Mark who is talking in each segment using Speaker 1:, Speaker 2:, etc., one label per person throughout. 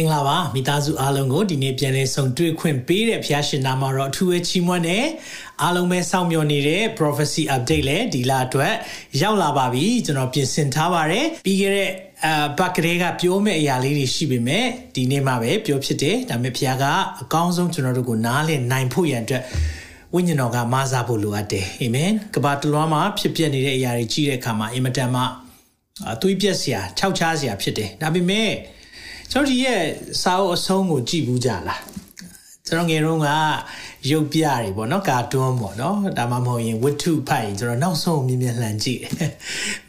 Speaker 1: င်္ဂလာပါမိသားစုအားလုံးကိုဒီနေ့ပြန်လည်ဆုံတွေ့ခွင့်ပေးတဲ့ဖခင်ရှင်နာမတော်အထူးပဲချီးမွမ်းတယ်အားလုံးပဲစောင့်မျှော်နေတဲ့ prophecy update လည်းဒီလအတွက်ရောက်လာပါပြီကျွန်တော်ပြင်ဆင်ထားပါတယ်ပြီးခဲ့တဲ့အာဘက်ကလေးကပြောမဲ့အရာလေးတွေရှိပေမဲ့ဒီနေ့မှပဲပြောဖြစ်တယ်ဒါပေမဲ့ဖခင်ကအကောင်းဆုံးကျွန်တော်တို့ကိုနားလည်နိုင်ဖို့ရန်အတွက်ဝိညာဉ်တော်ကမဆာဖို့လိုအပ်တယ်အာမင်ကဘာတလွားမှာဖြစ်ပျက်နေတဲ့အရာတွေကြီးတဲ့အခါမှာအင်မတန်မှသွေးပြက်စရာခြောက်ခြားစရာဖြစ်တယ်ဒါပေမဲ့ ကျွန်တော်ဒီရဲ့စာအုပ်အဆုံးကိုကြည့်ဘူးကြလားကျွန်တော်ငယ်တုန်းကရုပ်ပြတွေပေါ့နော်ကာတွန်းပေါ့နော်ဒါမှမဟုတ်ရင်ဝတ္ထုဖတ်ရင်ကျွန်တော်နောက်ဆုံးမြင်မြန်လှန်ကြည့်တယ်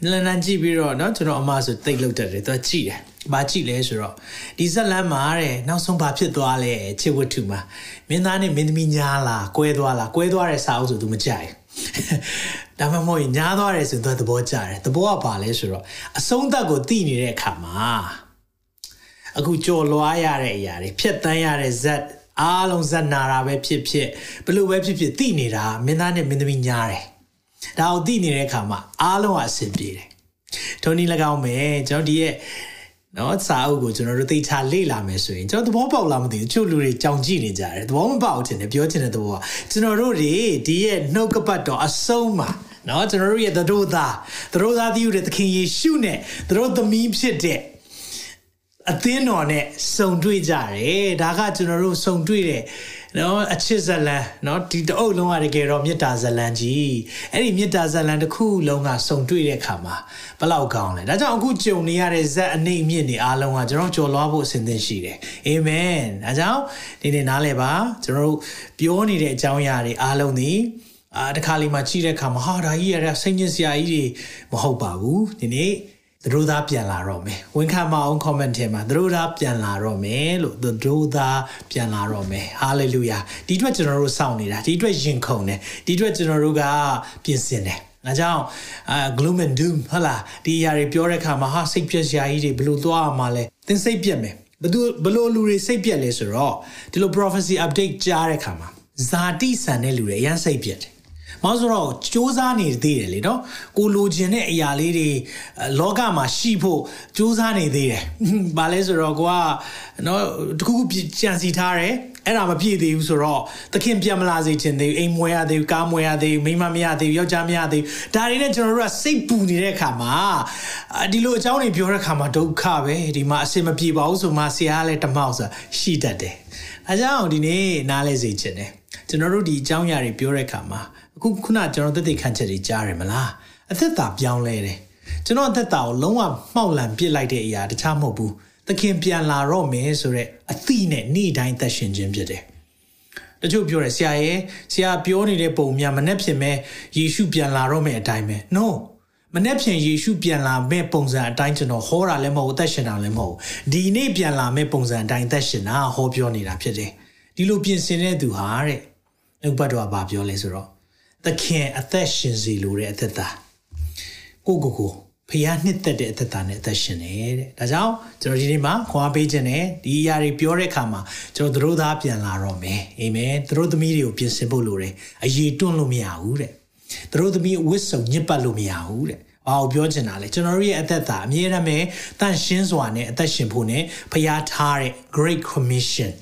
Speaker 1: မြင်လှန်ကြည့်ပြီးတော့နော်ကျွန်တော်အမဆိုတိတ်လုတ်တယ်သူကြည့်တယ်ဘာကြည့်လဲဆိုတော့ဒီဇက်လန်မှာတဲ့နောက်ဆုံးဘာဖြစ်သွားလဲချစ်ဝတ္ထုမှာမင်းသားနဲ့မင်းသမီးညားလားကွဲသွားလားကွဲသွားတဲ့စာအုပ်ဆိုသူမကြိုက်ဒါမှမဟုတ်ညားသွားတယ်ဆိုတော့သဘောကျတယ်သဘောကဘာလဲဆိုတော့အဆုံးသတ်ကိုသိနေတဲ့အခါမှာ အခုကြော်လွားရတဲ့အရာတွေဖြတ်တန်းရတဲ့ဇက်အားလုံးဇက်နာတာပဲဖြစ်ဖြစ်ဘလို့ပဲဖြစ်ဖြစ်သိနေတာမင်းသားနဲ့မင်းသမီးညားတယ်ဒါကိုသိနေတဲ့အခါမှာအားလုံးအဆင်ပြေတယ်ထုံးနည်း၎င်းပဲကျွန်တော်ဒီရဲ့နော်စာအုပ်ကိုကျွန်တော်တို့သိချလေ့လာမယ်ဆိုရင်ကျွန်တော်သဘောပေါက်လားမသိဘူးချို့လူတွေကြောင်ကြည့်နေကြတယ်သဘောမပေါက်ချင်တယ်ပြောချင်တဲ့သဘောကကျွန်တော်တို့တွေဒီရဲ့နှုတ်ကပတ်တော်အဆုံးမှာနော်ကျွန်တော်တို့ရဲ့သတို့သားသတို့သားသီးယူတဲ့သခင်ယေရှုနဲ့သတို့သမီးဖြစ်တဲ့ အသင်းတော်နဲ့စုံတွေ့ကြတယ်ဒါကကျွန်တော်တို့စုံတွေ့တယ်နော်အချစ်ဇလန်နော်ဒီတအုပ်လုံးကတကယ်တော့မေတ္တာဇလန်ကြီးအဲ့ဒီမေတ္တာဇလန်တစ်ခုလုံးကစုံတွေ့တဲ့အခါမှာဘလောက်ကောင်းလဲဒါကြောင့်အခုကြုံနေရတဲ့ဇက်အနှိမ့်မြင့်နေအားလုံးကကျွန်တော်ကြော်လွှားဖို့အစဉ်သင့်ရှိတယ်အာမင်ဒါကြောင့်ဒီနေ့နားလဲပါကျွန်တော်တို့ပြောနေတဲ့အကြောင်းအရာတွေအားလုံးဒီအာတခါလေးမှကြည့်တဲ့အခါမှာဟာဒါကြီးရတဲ့စိတ်ညစ်စရာကြီးတွေမဟုတ်ပါဘူးဒီနေ့ သူတို့သားပြန်လာတော့မယ်ဝန်ခံမအောင် comment ထဲမှာသူတို့သားပြန်လာတော့မယ်လို့သူတို့သားပြန်လာတော့မယ် hallelujah ဒီအတွက်ကျွန်တော်တို့စောင့်နေတာဒီအတွက်ရင်ခုန်တယ်ဒီအတွက်ကျွန်တော်တို့ကပြင်ဆင်တယ်။ဒါကြောင့်အာ gloom and doom ဟုတ်လားဒီຢာတွေပြောတဲ့အခါမှာဟာစိတ်ပြက်စရာကြီးတွေဘယ်လိုသွားအောင်မလဲသင်စိတ်ပြက်မယ်ဘယ်သူဘယ်လိုလူတွေစိတ်ပြက်လဲဆိုတော့ဒီလို prophecy update ကြားတဲ့အခါမှာဇာတိဆန်တဲ့လူတွေအရင်စိတ်ပြက်တယ်။ ။ဘာလို့ဆိုတော့စူးစမ်းနေသေးတယ်လေနော်။ကိုလိုချင်တဲ့အရာလေးတွေလောကမှာရှိဖို့စူးစမ်းနေသေးတယ်။ဘာလဲဆိုတော့ကိုကနော်တခုခုကြံစီထားတယ်အဲ့ဒါမပြည့်သေးဘူးဆိုတော့သခင်ပြန်မလာစေချင်သေးဘူးအိမ်မွဲရသေးဘူးကားမွဲရသေးဘူးမိမမရသေးဘူးယောက်ျားမရသေးဘူးဒါတွေနဲ့ကျွန်တော်တို့ကစိတ်ပူနေတဲ့အခါမှာဒီလိုအကြောင်းတွေပြောတဲ့အခါမှာဒုက္ခပဲဒီမှာအစင်မပြေပါဘူးဆိုမှဆရာကလည်းတမောက်ဆိုတာရှိတတ်တယ်အဲကြောင့်ဒီနေ့နားလဲစေချင်တယ်ကျွန်တော်တို့ဒီအကြောင်းအရာတွေပြောတဲ့အခါမှာ အခုခုနကျွန်တော်သက်သေခံချက်တွေကြားရမလားအသက်တာပြောင်းလဲတယ်ကျွန်တော်အသက်တာကိုလုံးဝမှောက်လန့်ပစ်လိုက်တဲ့အရာတခြားမဟုတ်ဘူးသခင်ပြန်လာတော့မယ်ဆိုတော့အသည့်နဲ့နေ့တိုင်းသက်ရှင်ခြင်းဖြစ်တယ်တချို့ပြောတယ်ဆရာရဲ့ဆရာပြောနေတဲ့ပုံများမနှက်ဖြစ်မဲ့ယေရှုပြန်လာတော့မယ်အတိုင်းပဲ no မနေ့ဖြန်ယေရှုပြန်လာမဲ့ပုံစံအတိုင်းကျွန်တော်ဟောတာလည်းမဟုတ်အသက်ရှင်တာလည်းမဟုတ်ဒီနေ့ပြန်လာမဲ့ပုံစံအတိုင်းသက်ရှင်တာဟောပြောနေတာဖြစ်တယ်ဒီလိုပြင်ဆင်တဲ့သူဟာတဲ့ဥပ္ပတ်တော်ကဘာပြောလဲဆိုတော့ သခင်အသက်ရှင်စီလိုတဲ့အသက်တာကိုကိုကိုဖျားနှစ်သက်တဲ့အသက်တာနဲ့အသက်ရှင်နေတဲ့ဒါကြောင့်ကျွန်တော်ဒီနေ့မှာခွန်အားပေးခြင်းနဲ့ဒီအရာတွေပြောတဲ့အခါမှာကျွန်တော်တို့သားပြန်လာတော့မယ်အာမင်တို့သမီးတွေကိုပြင်ဆင်ဖို့လိုတယ်အရေးတွန်းလို့မရဘူးတဲ့တို့သမီးအဝတ်စုံညစ်ပတ်လို့မရဘူးတဲ့ဘာကိုပြောချင်တာလဲကျွန်တော်တို့ရဲ့အသက်တာအမြဲတမ်းပဲတန့်ရှင်းစွာနဲ့အသက်ရှင်ဖို့နဲ့ဖျားထားတဲ့ Great Commission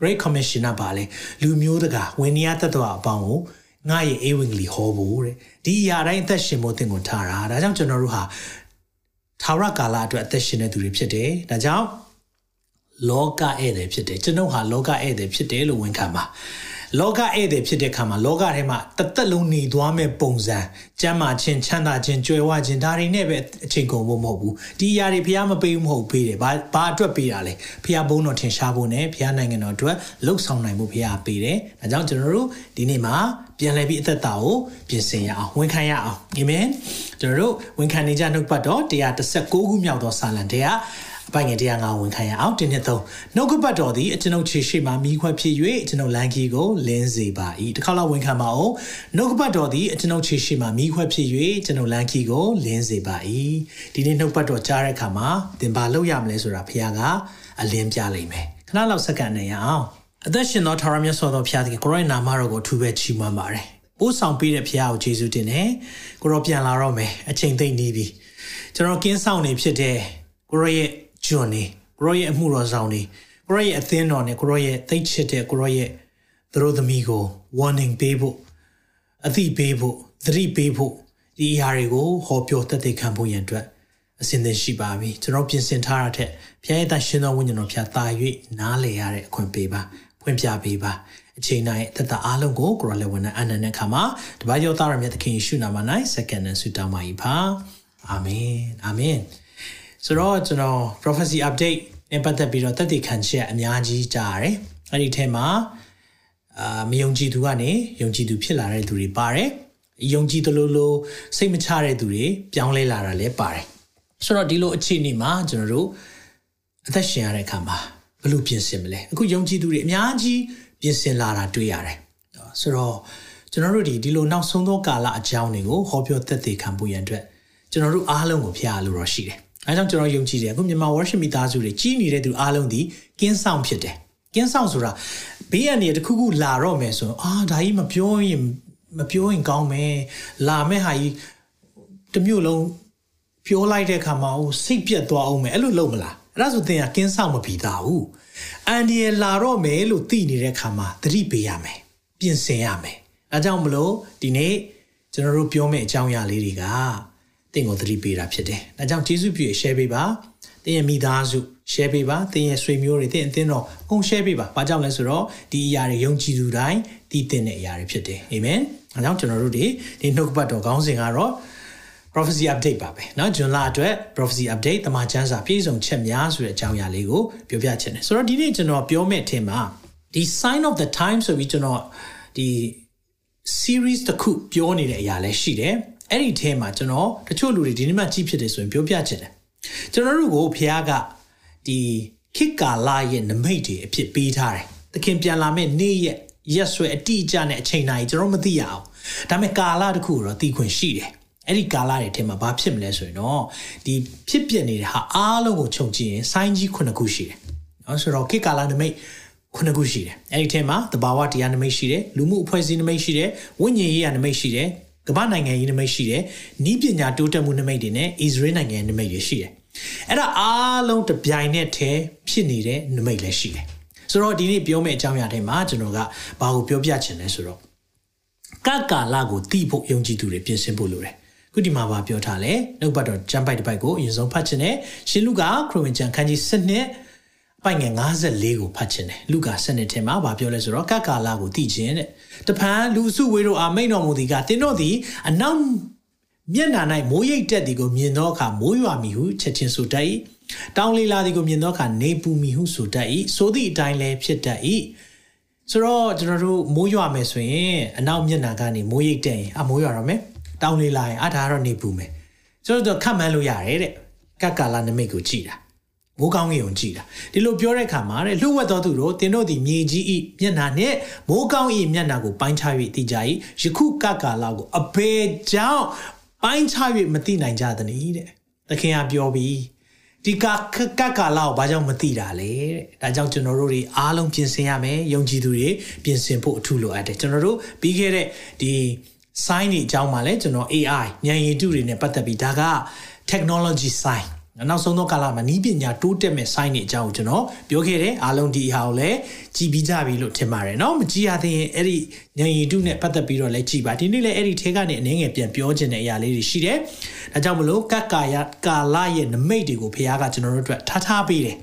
Speaker 1: Great Commission ကပါလေလူမျိုးတကာဝိနည်းတတ်တော်အပေါင်းကို ငါရဲ့အေဝံဂေလိဟောဖို့တဲ့ဒီအရာတိုင်းအသက်ရှင်ဖို့သင်ကိုထားတာဒါကြောင့်ကျွန်တော်တို့ဟာထာဝရကာလအတွက်အသက်ရှင်တဲ့သူတွေဖြစ်တယ်ဒါကြောင့်လောကဧည့်သည်ဖြစ်တယ်ကျွန်ုပ်ဟာလောကဧည့်သည်ဖြစ်တယ်လို့ဝန်ခံပါလောကဧည့်သည်ဖြစ်တဲ့ခါမှာလောကထဲမှာတသက်လုံးနေသွားမဲ့ပုံစံကျမ်းမာခြင်းချမ်းသာခြင်းကြွယ်ဝခြင်းဒါတွေနဲ့ပဲအချိန်ကုန်ဖို့မဟုတ်ဘူးဒီအရာတွေဘုရားမပေးဘူးမဟုတ်ပေးတယ်ဘာဘာအတွက်ပေးတာလဲဘုရားဘုန်းတော်ထင်ရှားဖို့နဲ့ဘုရားနိုင်ငံတော်အတွက်လှုပ်ဆောင်နိုင်မှုဘုရားပေးတယ်ဒါကြောင့်ကျွန်တော်တို့ဒီနေ့မှာ ပြန်လည်ပြီးအသက်တာကိုပြင်ဆင်ရအောင်ဝန်ခံရအောင်အာမင်ကျွန်တော်တို့ဝန်ခံနေကြနှုတ်ပတ်တော်116ခုမြောက်သောစာလံတရားအပိုင်ငယ်တရားငါဝန်ခံရအောင်တင်းနှစ်သုံးနှုတ်ကပတ်တော်သည်အကျွန်ုပ်ခြေရှိမှမိခွက်ဖြစ်၍ကျွန်ုပ်လမ်းကြီးကိုလင်းစေပါ၏တစ်ခါလောက်ဝန်ခံပါအောင်နှုတ်ကပတ်တော်သည်အကျွန်ုပ်ခြေရှိမှမိခွက်ဖြစ်၍ကျွန်ုပ်လမ်းကြီးကိုလင်းစေပါ၏ဒီနေ့နှုတ်ပတ်တော်ကြားတဲ့အခါမှာသင်ဘာလုပ်ရမလဲဆိုတာဘုရားကအလင်းပြလိမ့်မယ်ခဏလောက်စက္ကန့်နေရအောင် အသက်ရှင်သောထာဝရမြတ်စွာသောဘုရားသခင်ကိုရောနာမတော်ကိုအထူးပဲချီးမွမ်းပါတယ်ပို့ဆောင်ပေးတဲ့ဘုရားကိုယေရှုတင်တယ်ကိုရောပြန်လာတော့မယ်အချိန်သိမ့်နေပြီကျွန်တော်ကင်းဆောင်နေဖြစ်တဲ့ကိုရောရဲ့ဂျွန်နေကိုရောရဲ့အမှုတော်ဆောင်နေကိုရောရဲ့အသင်းတော်နဲ့ကိုရောရဲ့သိချစ်တဲ့ကိုရောရဲ့သူတို့သမီးကို warning ပေးဖို့အသိပေးဖို့သတိပေးဖို့ဒီအရာတွေကိုဟောပြောတတ်သိခံဖို့ရန်အတွက်အစဉ်သင်ရှိပါပြီကျွန်တော်ပြင်ဆင်ထားတာထက်ဘုရားရဲ့တရှင်တော်ဝိညာဉ်တော်ဖျားတာ၍နားလည်ရတဲ့အခွင့်ပေးပါ ဖွင့်ပြပေးပါအချိန်တိုင်းတသက်အားလုံးကိုကိုရလည်းဝန်အနန္တခါမှာတပါးရောသားရမြတ်သခင်ယေရှုနာမ၌စက္ကန့်နဲ့ဆုတောင်းပါ၏ပါအာမင်အာမင်ဆိုတော့ကျွန်တော် prophecy update နဲ့ပတ်သက်ပြီးတော့တသက်ခံချက်အများကြီးကြားရတယ်အဲ့ဒီထဲမှာအာမယုံကြည်သူကနေယုံကြည်သူဖြစ်လာတဲ့သူတွေပါတယ်ယုံကြည်သလိုလိုစိတ်မချတဲ့သူတွေပြောင်းလဲလာတာလည်းပါတယ်ဆိုတော့ဒီလိုအခြေအနေမှာကျွန်တော်တို့အသက်ရှင်ရတဲ့အခါမှာ ဘယ်လိုပြင်ဆင်မလဲအခုယုံကြည်သူတွေအများကြီးပြင်ဆင်လာတာတွေ့ရတယ်ဆိုတော့ကျွန်တော်တို့ဒီဒီလိုနောက်ဆုံးသောကာလအကြောင်းတွေကိုဟောပြောသက်သေခံဖို့ရန်အတွက်ကျွန်တော်တို့အားလုံးကိုဖျားလို့တော့ရှိတယ်အဲကြောင့်ကျွန်တော်ယုံကြည်တယ်အခုမြန်မာ worship မိသားစုတွေကြီးနေတဲ့သူအားလုံးဒီကင်းဆောင်ဖြစ်တယ်ကင်းဆောင်ဆိုတာဘေးအန္တရာယ်တစ်ခုခုလာတော့မယ်ဆိုအာဒါကြီးမပြောရင်မပြောရင်ကောင်းမယ်လာမဲ့ဟာကြီးတမျိုးလုံးပြောလိုက်တဲ့အခါမှာဟိုစိတ်ပြတ်သွားအောင်မယ်အဲ့လိုလုပ်မလား အဲ့ဒါဆိုသင်ကကင်းဆောင်မပြီးသားဘူးအန်ဒီရလာတော့မယ်လို့သိနေတဲ့အခါမှာသတိပေးရမယ်ပြင်ဆင်ရမယ်အဲကြောင့်မလို့ဒီနေ့ကျွန်တော်တို့ပြောမယ့်အကြောင်းအရာလေးတွေကသင်ကိုသတိပေးတာဖြစ်တယ်ဒါကြောင့်ကျေးဇူးပြု share ပေးပါသင်ရဲ့မိသားစု share ပေးပါသင်ရဲ့ဆွေမျိုးတွေသင်အသင်းတော်အကုန် share ပေးပါဘာကြောင့်လဲဆိုတော့ဒီအရာတွေယုံကြည်သူတိုင်းတည်တင်တဲ့အရာတွေဖြစ်တယ်အာမင်အဲကြောင့်ကျွန်တော်တို့ဒီဒီနှုတ်ကပတ်တော်ခေါင်းစဉ်ကတော့ prophecy update ပါပဲเนาะဂျွန်လာအတွက် prophecy update တမန်ကျမ်းစာပြည့်စုံချက်များဆိုတဲ့အကြောင်းအရာလေးကိုပြောပြချင်တယ်ဆိုတော့ဒီနေ့ကျွန်တော်ပြောမယ့်အထင်မှာဒီ sign of the time ဆိုပြီးကျွန်တော်ဒီ series တစ်ခုပြောနေတဲ့အရာလည်းရှိတယ်အဲ့ဒီထဲမှာကျွန်တော်တချို့လူတွေဒီနေ့မှကြည့်ဖြစ်တယ်ဆိုရင်ပြောပြချင်တယ်ကျွန်တော်တို့ကိုဖခင်ကဒီခေတ်ကာလရဲ့နမိတ်တွေအဖြစ်ပေးထားတယ်သခင်ပြန်လာမယ့်နေ့ရက်ရက်ဆွဲအတိအကျနဲ့အချိန်တိုင်းကျွန်တော်မသိရအောင်ဒါပေမဲ့ကာလတစ်ခုတော့သိခွင့်ရှိတယ် အဲ့ဒီကာလတွေထဲမှာဘာဖြစ်မလဲဆိုရင်တော့ဒီဖြစ်ပျက်နေတဲ့ဟာအားလုံးကိုခြုံကြည့်ရင်ဆိုင်းကြီးခုနှစ်ခုရှိတယ်။နော်ဆိုတော့ခေတ်ကာလနမိတ်ခုနှစ်ခုရှိတယ်။အဲ့ဒီထဲမှာတဘာဝတရားနမိတ်ရှိတယ်လူမှုအဖွဲ့အစည်းနမိတ်ရှိတယ်ဝိညာဉ်ရေးရာနမိတ်ရှိတယ်ကမ္ဘာနိုင်ငံရေးနမိတ်ရှိတယ်ဤပညာတိုးတက်မှုနမိတ်တွေနဲ့ဣသရေလနိုင်ငံနမိတ်တွေရှိတယ်။အဲ့ဒါအားလုံးတပြိုင်နက်တည်းဖြစ်နေတဲ့နမိတ်လည်းရှိတယ်။ဆိုတော့ဒီနေ့ပြောမယ့်အကြောင်းအရာတွေမှာကျွန်တော်ကဘာကိုပြောပြချင်လဲဆိုတော့ကကာလကိုတိဖို့ယုံကြည်သူတွေပြင်ဆင်ဖို့လိုတယ် ခုဒီမှာပါပြောထားလဲနှုတ်ပတ်တော်ကျမ်းပိုက်တစ်ပိုက်ကိုအရင်ဆုံးဖတ်ခြင်းနဲ့ရှင်လူကခရစ်ဝင်ကျမ်းခန်းကြီး7နှစ်အပိုင်ငယ်54ကိုဖတ်ခြင်းတယ်လူကာ7နှစ်ထဲမှာဗာပြောလဲဆိုတော့ကကာလာကိုတည်ခြင်းတဲ့တပန်းလူစုဝေးတို့အာမိန်တော်မူသည်ကတင်းတို့သည်အနောက်မျက်နှာ၌မိုးရိပ်တက်သည်ကိုမြင်သောအခါမိုးရွာမီဟုချက်ချင်းဆိုတတ်၏တောင်းလေးလာသည်ကိုမြင်သောအခါနေပူမီဟုဆိုတတ်၏ဆိုသည့်အတိုင်းလည်းဖြစ်တတ်၏ဆိုတော့ကျွန်တော်တို့မိုးရွာမယ်ဆိုရင်အနောက်မျက်နှာကနေမိုးရိပ်တက်ရင်အမိုးရွာတော့မယ် တောင်းလေးလာရင်အဒါကတော့နေပူမယ်ဆိုတော့ခတ်မှန်းလို့ရတယ်တဲ့ကတ်ကာလာနမိတ်ကိုကြည်တာမိုးကောင်းကြီးုံကြည်တာဒီလိုပြောတဲ့အခါမှာတဲ့လှုပ်ဝက်တော်သူတို့တင်တို့ဒီမြေကြီးဤမျက်နှာနဲ့မိုးကောင်းဤမျက်နှာကိုပိုင်းခြား၍သိကြ၏ယခုကတ်ကာလာကိုအဘေကြောင့်ပိုင်းခြား၍မသိနိုင်ကြသနည်းတဲ့သခင်ကပြောပြီးဒီကကကာလာကိုဘာကြောင့်မသိတာလဲတဲ့ဒါကြောင့်ကျွန်တော်တို့တွေအားလုံးပြင်ဆင်ရမယ်ယုံကြည်သူတွေပြင်ဆင်ဖို့အထူးလိုအပ်တယ်ကျွန်တော်တို့ပြီးခဲ့တဲ့ဒီ sign တွေအကြောင်းမှာလဲကျွန်တော် AI ဉာဏ်ရည်တုတွေနဲ့ပတ်သက်ပြီးဒါက technology sign နောက်ဆုံးသောကာလမှာနီးပညာတိုးတက်မဲ့ sign တွေအကြောင်းကိုကျွန်တော်ပြောခဲ့တယ်အားလုံးဒီဟာကိုလည်းကြည်ပြီးကြပြီလို့ထင်ပါတယ်เนาะမကြည်ရသေးရင်အဲ့ဒီဉာဏ်ရည်တုနဲ့ပတ်သက်ပြီးတော့လည်းကြည်ပါဒီနေ့လည်းအဲ့ဒီထဲကနေအနေငယ်ပြန်ပြောခြင်းတဲ့အရာလေးတွေရှိတယ်ဒါကြောင့်မလို့ကတ်ကာယကာလရဲ့နမိတ်တွေကိုဖခင်ကကျွန်တော်တို့အတွက်ထားထားပေးတယ်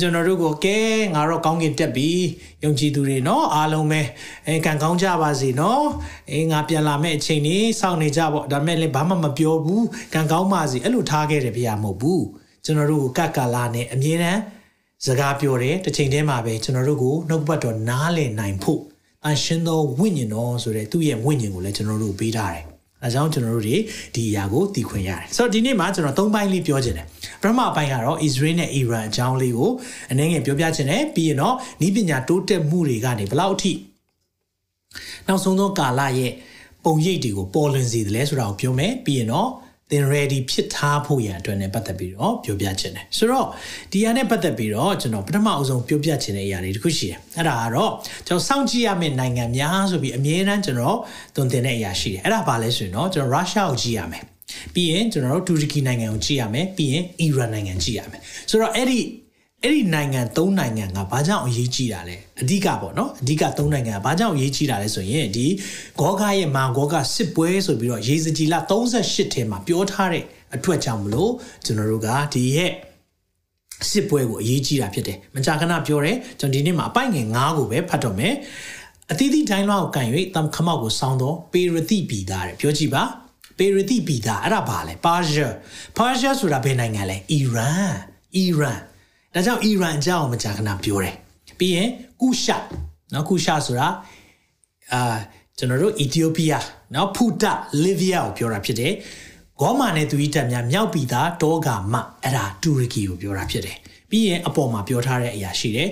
Speaker 1: ကျွန်တော်တို့ကိုကဲငါတော့ကောင်းကင်တက်ပြီယုံကြည်သူတွေနော်အားလုံးပဲအဲကံကောင်းကြပါစေနော်အဲငါပြန်လာမယ့်အချိန်လေးစောင့်နေကြပေါ့ဒါမဲ့လည်းဘာမှမပြောဘူးကံကောင်းပါစေအဲ့လိုထားခဲ့တယ်ဗျာမဟုတ်ဘူးကျွန်တော်တို့ကိုကကလာနဲ့အမြဲတမ်းစကားပြောတယ်တစ်ချိန်တည်းမှာပဲကျွန်တော်တို့ကိုနှုတ်ပတ်တော်နားလည်နိုင်ဖို့အရှင်သောဝိညာဉ်တော်ဆိုတဲ့သူ့ရဲ့ဝိညာဉ်ကိုလည်းကျွန်တော်တို့ပေးထားတယ် အဲကြောင့်ကျွန်တော်တို့တွေဒီအရာကိုသိခွင့်ရတယ်ဆိုတော့ဒီနေ့မှာကျွန်တော်၃ပိုင်းလေးပြောချင်တယ်ပထမပိုင်းကတော့ Israel နဲ့ Iran အကြောင်းလေးကိုအနည်းငယ်ပြောပြချင်တယ်ပြီးရင်တော့ဤပညာတိုးတက်မှုတွေကနေဘယ်လောက်အထိနောက်ဆုံးသောကာလရဲ့ပုံရိပ်တွေကိုပေါ်လွင်စေတယ်လဲဆိုတာကိုပြောမယ်ပြီးရင်တော့ သင် ready ဖြစ်ထားဖို့ရန်အတွက်နဲ့ပတ်သက်ပြီးတော့ပြောပြချင်တယ်ဆိုတော့ဒီဟာနဲ့ပတ်သက်ပြီးတော့ကျွန်တော်ပထမအဆုံးပြောပြချင်တဲ့အရာတွေတခုရှိတယ်အဲ့ဒါကတော့ကျွန်တော်စောင့်ကြည့်ရမယ့်နိုင်ငံများဆိုပြီးအမြဲတမ်းကျွန်တော်သွန်သင်တဲ့အရာရှိတယ်အဲ့ဒါဘာလဲဆိုရင်တော့ကျွန်တော်ရုရှားကိုကြည့်ရမယ်ပြီးရင်ကျွန်တော်တို့တူရကီနိုင်ငံကိုကြည့်ရမယ်ပြီးရင်အီရန်နိုင်ငံကြည့်ရမယ်ဆိုတော့အဲ့ဒီ အဲ့ဒီနိုင်ငံ၃နိုင်ငံကဘာကြောင့်အရေးကြီးတာလဲအဓိကပေါ့နော်အဓိက၃နိုင်ငံကဘာကြောင့်အရေးကြီးတာလဲဆိုရင်ဒီဂေါဂရဲ့မာဂေါဂစစ်ပွဲဆိုပြီးတော့ရေစကြည်လ38ထဲမှာပြောထားတဲ့အထွက်ကြောင့်မလို့ကျွန်တော်တို့ကဒီရဲ့စစ်ပွဲကိုအရေးကြီးတာဖြစ်တယ်မကြာခဏပြောတယ်ကျွန်တော်ဒီနေ့မှာအပိုင်ငယ်9ကိုပဲဖတ်တော့မယ်အသီးသီးတိုင်းလွှားကိုကန်၍တမ်ခမောက်ကိုစောင်းတော့ပေရတိပီသားတယ်ပြောကြည့်ပါပေရတိပီသားအဲ့ဒါဘာလဲပါရှားပါရှားဆိုတာဘယ်နိုင်ငံလဲအီရန်အီရန် ဒါကြောင့်အီရန်အကြောင်းမကြာခဏပြောတယ်ပြီးရင်ကုရှာနော်ကုရှာဆိုတာအာကျွန်တော်တို့အီသီယိုးပီးယားနော်ဖူတာလီဗီယာကိုပြောတာဖြစ်တယ်ဂေါမာနဲ့သူဤတက်များမြောက်ပြည်သားတောဂါမအဲ့ဒါတူရကီကိုပြောတာဖြစ်တယ်ပြီးရင်အပေါ်မှာပြောထားတဲ့အရာရှိတယ်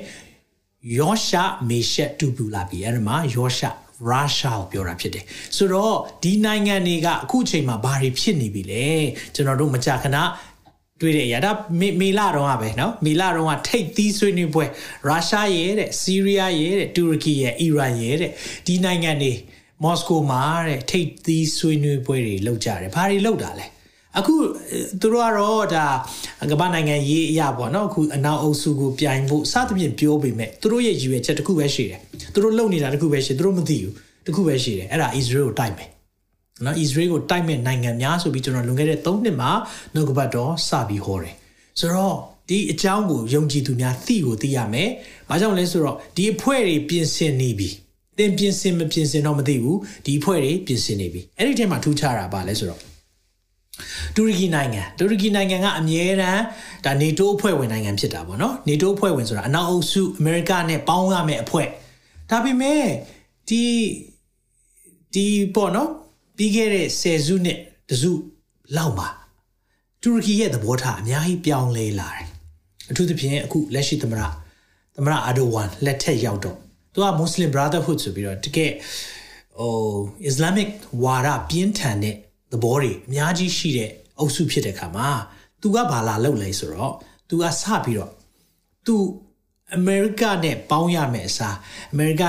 Speaker 1: ယောရှာမေရှက်တူပူလာပြီအဲ့ဒီမှာယောရှာရုရှားကိုပြောတာဖြစ်တယ်ဆိုတော့ဒီနိုင်ငံတွေကအခုအချိန်မှာဘာတွေဖြစ်နေပြီလဲကျွန်တော်တို့မကြာခဏ တွေ့တဲ့အရာဒါမေလာတော့ကပဲเนาะမေလာတော့ကထိတ်သီးဆွေးနွေးပွဲရုရှားရဲ့တဲ့စီးရီးယားရဲ့တဲ့တူရကီရဲ့အီရန်ရဲ့တဲ့ဒီနိုင်ငံတွေမော်စကိုမှာတဲ့ထိတ်သီးဆွေးနွေးပွဲတွေလုပ်ကြတယ်ဘာတွေလုပ်တာလဲအခုသူတို့ကတော့ဒါကမ္ဘာနိုင်ငံရေးအရာပေါ့နော်အခုအနောက်အုပ်စုကိုပြိုင်ဖို့စသဖြင့်ပြောပေမဲ့သူတို့ရဲ့ရည်ရွယ်ချက်တစ်ခုပဲရှိတယ်သူတို့လုပ်နေတာတစ်ခုပဲရှိသူတို့မသိဘူးတစ်ခုပဲရှိတယ်အဲ့ဒါ Israel ကိုတိုက်မယ် နော် Israel ကိုတိုက်မဲ့နိုင်ငံများဆိုပြီးကျွန်တော်လွန်ခဲ့တဲ့3နှစ်မှာနှုတ်ကပတ်တော်စပြီးဟောတယ်ဆိုတော့ဒီအကြောင်းကိုယုံကြည်သူများသိကိုသိရမယ်။ဘာကြောင့်လဲဆိုတော့ဒီအဖွဲ့တွေပြင်ဆင်နေပြီ။သင်ပြင်ဆင်မပြင်ဆင်တော့မသိဘူး။ဒီအဖွဲ့တွေပြင်ဆင်နေပြီ။အဲ့ဒီထဲမှာထူးခြားတာပါလဲဆိုတော့တူရကီနိုင်ငံတူရကီနိုင်ငံကအမြဲတမ်းဒါ NATO အဖွဲ့ဝင်နိုင်ငံဖြစ်တာပေါ့နော် NATO အဖွဲ့ဝင်ဆိုတာအနောက်အုပ်စုအမေရိကနဲ့ပေါင်းရမယ့်အဖွဲ့ဒါပေမဲ့ဒီဒီပေါ့နော် ပြီးခဲ့တဲ့ဆယ်စုနှစ်တစုလောက်မှာတူရကီရဲ့သဘောထားအများကြီးပြောင်းလဲလာတယ်။အထူးသဖြင့်အခုလက်ရှိသမရသမရအာဒိုဝမ်လက်ထက်ရောက်တော့သူက Muslim Brotherhood ဆိုပြီးတော့တကယ်ဟို Islamic ဝါဒပြင်းထန်တဲ့သဘောတွေအများကြီးရှိတဲ့အုပ်စုဖြစ်တဲ့ခါမှာသူကဘာလာလုပ်လဲဆိုတော့သူကစပြီးတော့သူအမေရိကနဲ့ပေါင်းရမယ်အစားအမေရိက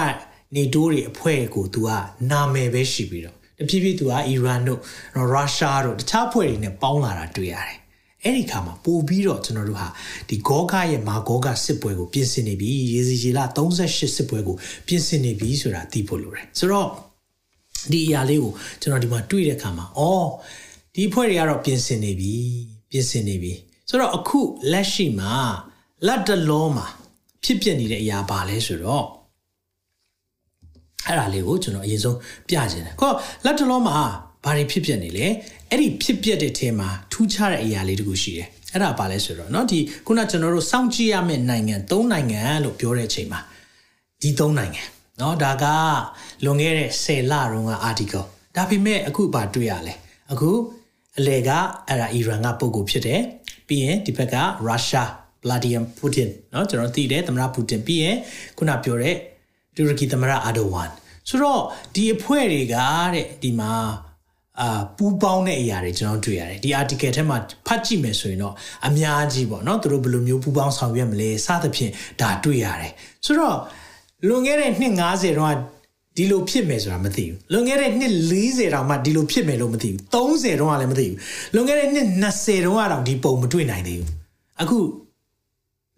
Speaker 1: နေတိုးတွေအဖွဲ့ကိုသူကနာမည်ပဲရှိပြီးတော့ တဖြည်းဖြည်း तू ကအီရန်တို့ရုရှားတို့တခြားဖွဲ့တွေနဲ့ပေါင်းလာတာတွေ့ရတယ်အဲ့ဒီခါမှာပို့ပြီးတော့ကျွန်တော်တို့ဟာဒီဂေါဂရဲ့မာဂေါဂစစ်ပွဲကိုပြင်ဆင်နေပြီရေစီရေလ38စစ်ပွဲကိုပြင်ဆင်နေပြီဆိုတာသိဖို့လိုတယ်ဆိုတော့ဒီအရာလေးကိုကျွန်တော်ဒီမှာတွေ့တဲ့အခါမှာအော်ဒီဖွဲ့တွေကတော့ပြင်ဆင်နေပြီပြင်ဆင်နေပြီဆိုတော့အခုလက်ရှိမှာလက်တလောမှာဖြစ်ပျက်နေတဲ့အရာပါလဲဆိုတော့ အဲ့ဒါလေးကိုကျွန်တော်အရင်ဆုံးပြခြင်းတယ်ခေါလက်တလောမှာဘာတွေဖြစ်ပျက်နေလဲအဲ့ဒီဖြစ်ပျက်တဲ့ထဲမှာထူးခြားတဲ့အရာလေးတခုရှိတယ်အဲ့ဒါဘာလဲဆိုတော့เนาะဒီခုနကျွန်တော်တို့စောင့်ကြည့်ရမယ့်နိုင်ငံ၃နိုင်ငံလို့ပြောတဲ့အချိန်မှာဒီ၃နိုင်ငံเนาะဒါကလွန်ခဲ့တဲ့10လတုန်းက article ဒါပေမဲ့အခုဘာတွေ့ရလဲအခုအလေကအဲ့ဒါအီရန်ကပုံကိုဖြစ်တယ်ပြီးရင်ဒီဘက်ကရုရှား Vladimir Putin เนาะကျွန်တော်သိတယ်သမ္မတပူတင်ပြီးရင်ခုနပြောတဲ့ တူရကီသမ္မတအာဒိုဝမ်ဆိုတော့ဒီအဖွဲ့တွေကတဲ့ဒီမှာအာပူပေါင်းတဲ့အရာတွေကျွန်တော်တွေ့ရတယ်ဒီ article ထဲမှာဖတ်ကြည့်မယ်ဆိုရင်တော့အများကြီးပေါ့နော်သူတို့ဘယ်လိုမျိုးပူပေါင်းဆောင်ရွက်မလဲစသဖြင့်ဒါတွေ့ရတယ်ဆိုတော့လွန်ခဲ့တဲ့နှစ်90တော့ဒီလိုဖြစ်မယ်ဆိုတာမသိဘူးလွန်ခဲ့တဲ့နှစ်40တောင်မှဒီလိုဖြစ်မယ်လို့မသိဘူး30တောင်မှလည်းမသိဘူးလွန်ခဲ့တဲ့နှစ်20တောင်ကတော့ဒီပုံမတွေ့နိုင်သေးဘူးအခု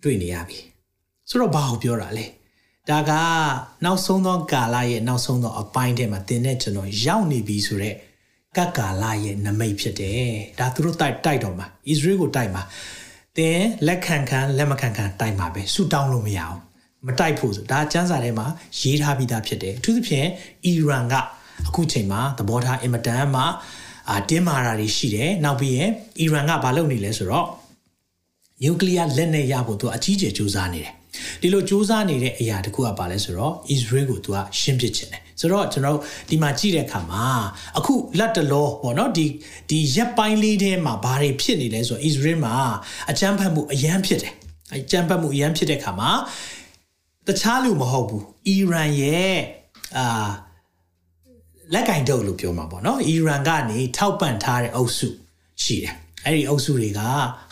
Speaker 1: တွေ့နေရပြီဆိုတော့ဘာကိုပြောတာလဲ ဒါကနောက်ဆုံးသောကာလရဲ့နောက်ဆုံးသောအပိုင်းထဲမှာသင်တဲ့ကျွန်တော်ရောက်နေပြီဆိုတော့ကတ်ကာလရဲ့နမိတ်ဖြစ်တယ်ဒါသူတို့တိုက်တိုက်တော့မှာဣသရေလကိုတိုက်မှာသင်လက်ခံခံလက်မခံခံတိုက်မှာပဲဆူတောင်းလို့မရအောင်မတိုက်ဖို့ဆိုဒါကျန်းစာထဲမှာရေးထားပြီးသားဖြစ်တယ်အထူးသဖြင့်အီရန်ကအခုချိန်မှာသဘောထားအင်မတန်မှအာတင်းမာတာတွေရှိတယ်နောက်ပြီးရင်အီရန်ကဘာလုပ်နေလဲဆိုတော့နျူကလ িয়ার လက်နက်ရဖို့သူအကြီးကျယ်စူးစမ်းနေတယ် ဒီလိုစူးစမ်းနေတဲ့အရာတခုကပါလဲဆိုတော့ Israel ကိုသူကရှင်းပြချင်တယ်ဆိုတော့ကျွန်တော်ဒီမှာကြည့်တဲ့အခါမှာအခုလက်တလောပေါ့နော်ဒီဒီရက်ပိုင်းလေးထဲမှာဘာတွေဖြစ်နေလဲဆိုတော့ Israel မှာအကြမ်းဖက်မှုအရန်ဖြစ်တယ်အကြမ်းဖက်မှုအရန်ဖြစ်တဲ့အခါမှာတခြားလူမဟုတ်ဘူးအီရန်ရဲ့အာလက်ကင်တုပ်လို့ပြောမှာပေါ့နော်အီရန်ကနေထောက်ပံ့ထားတဲ့အုပ်စုရှိတယ်အဲ့ဒီအုပ်စုတွေက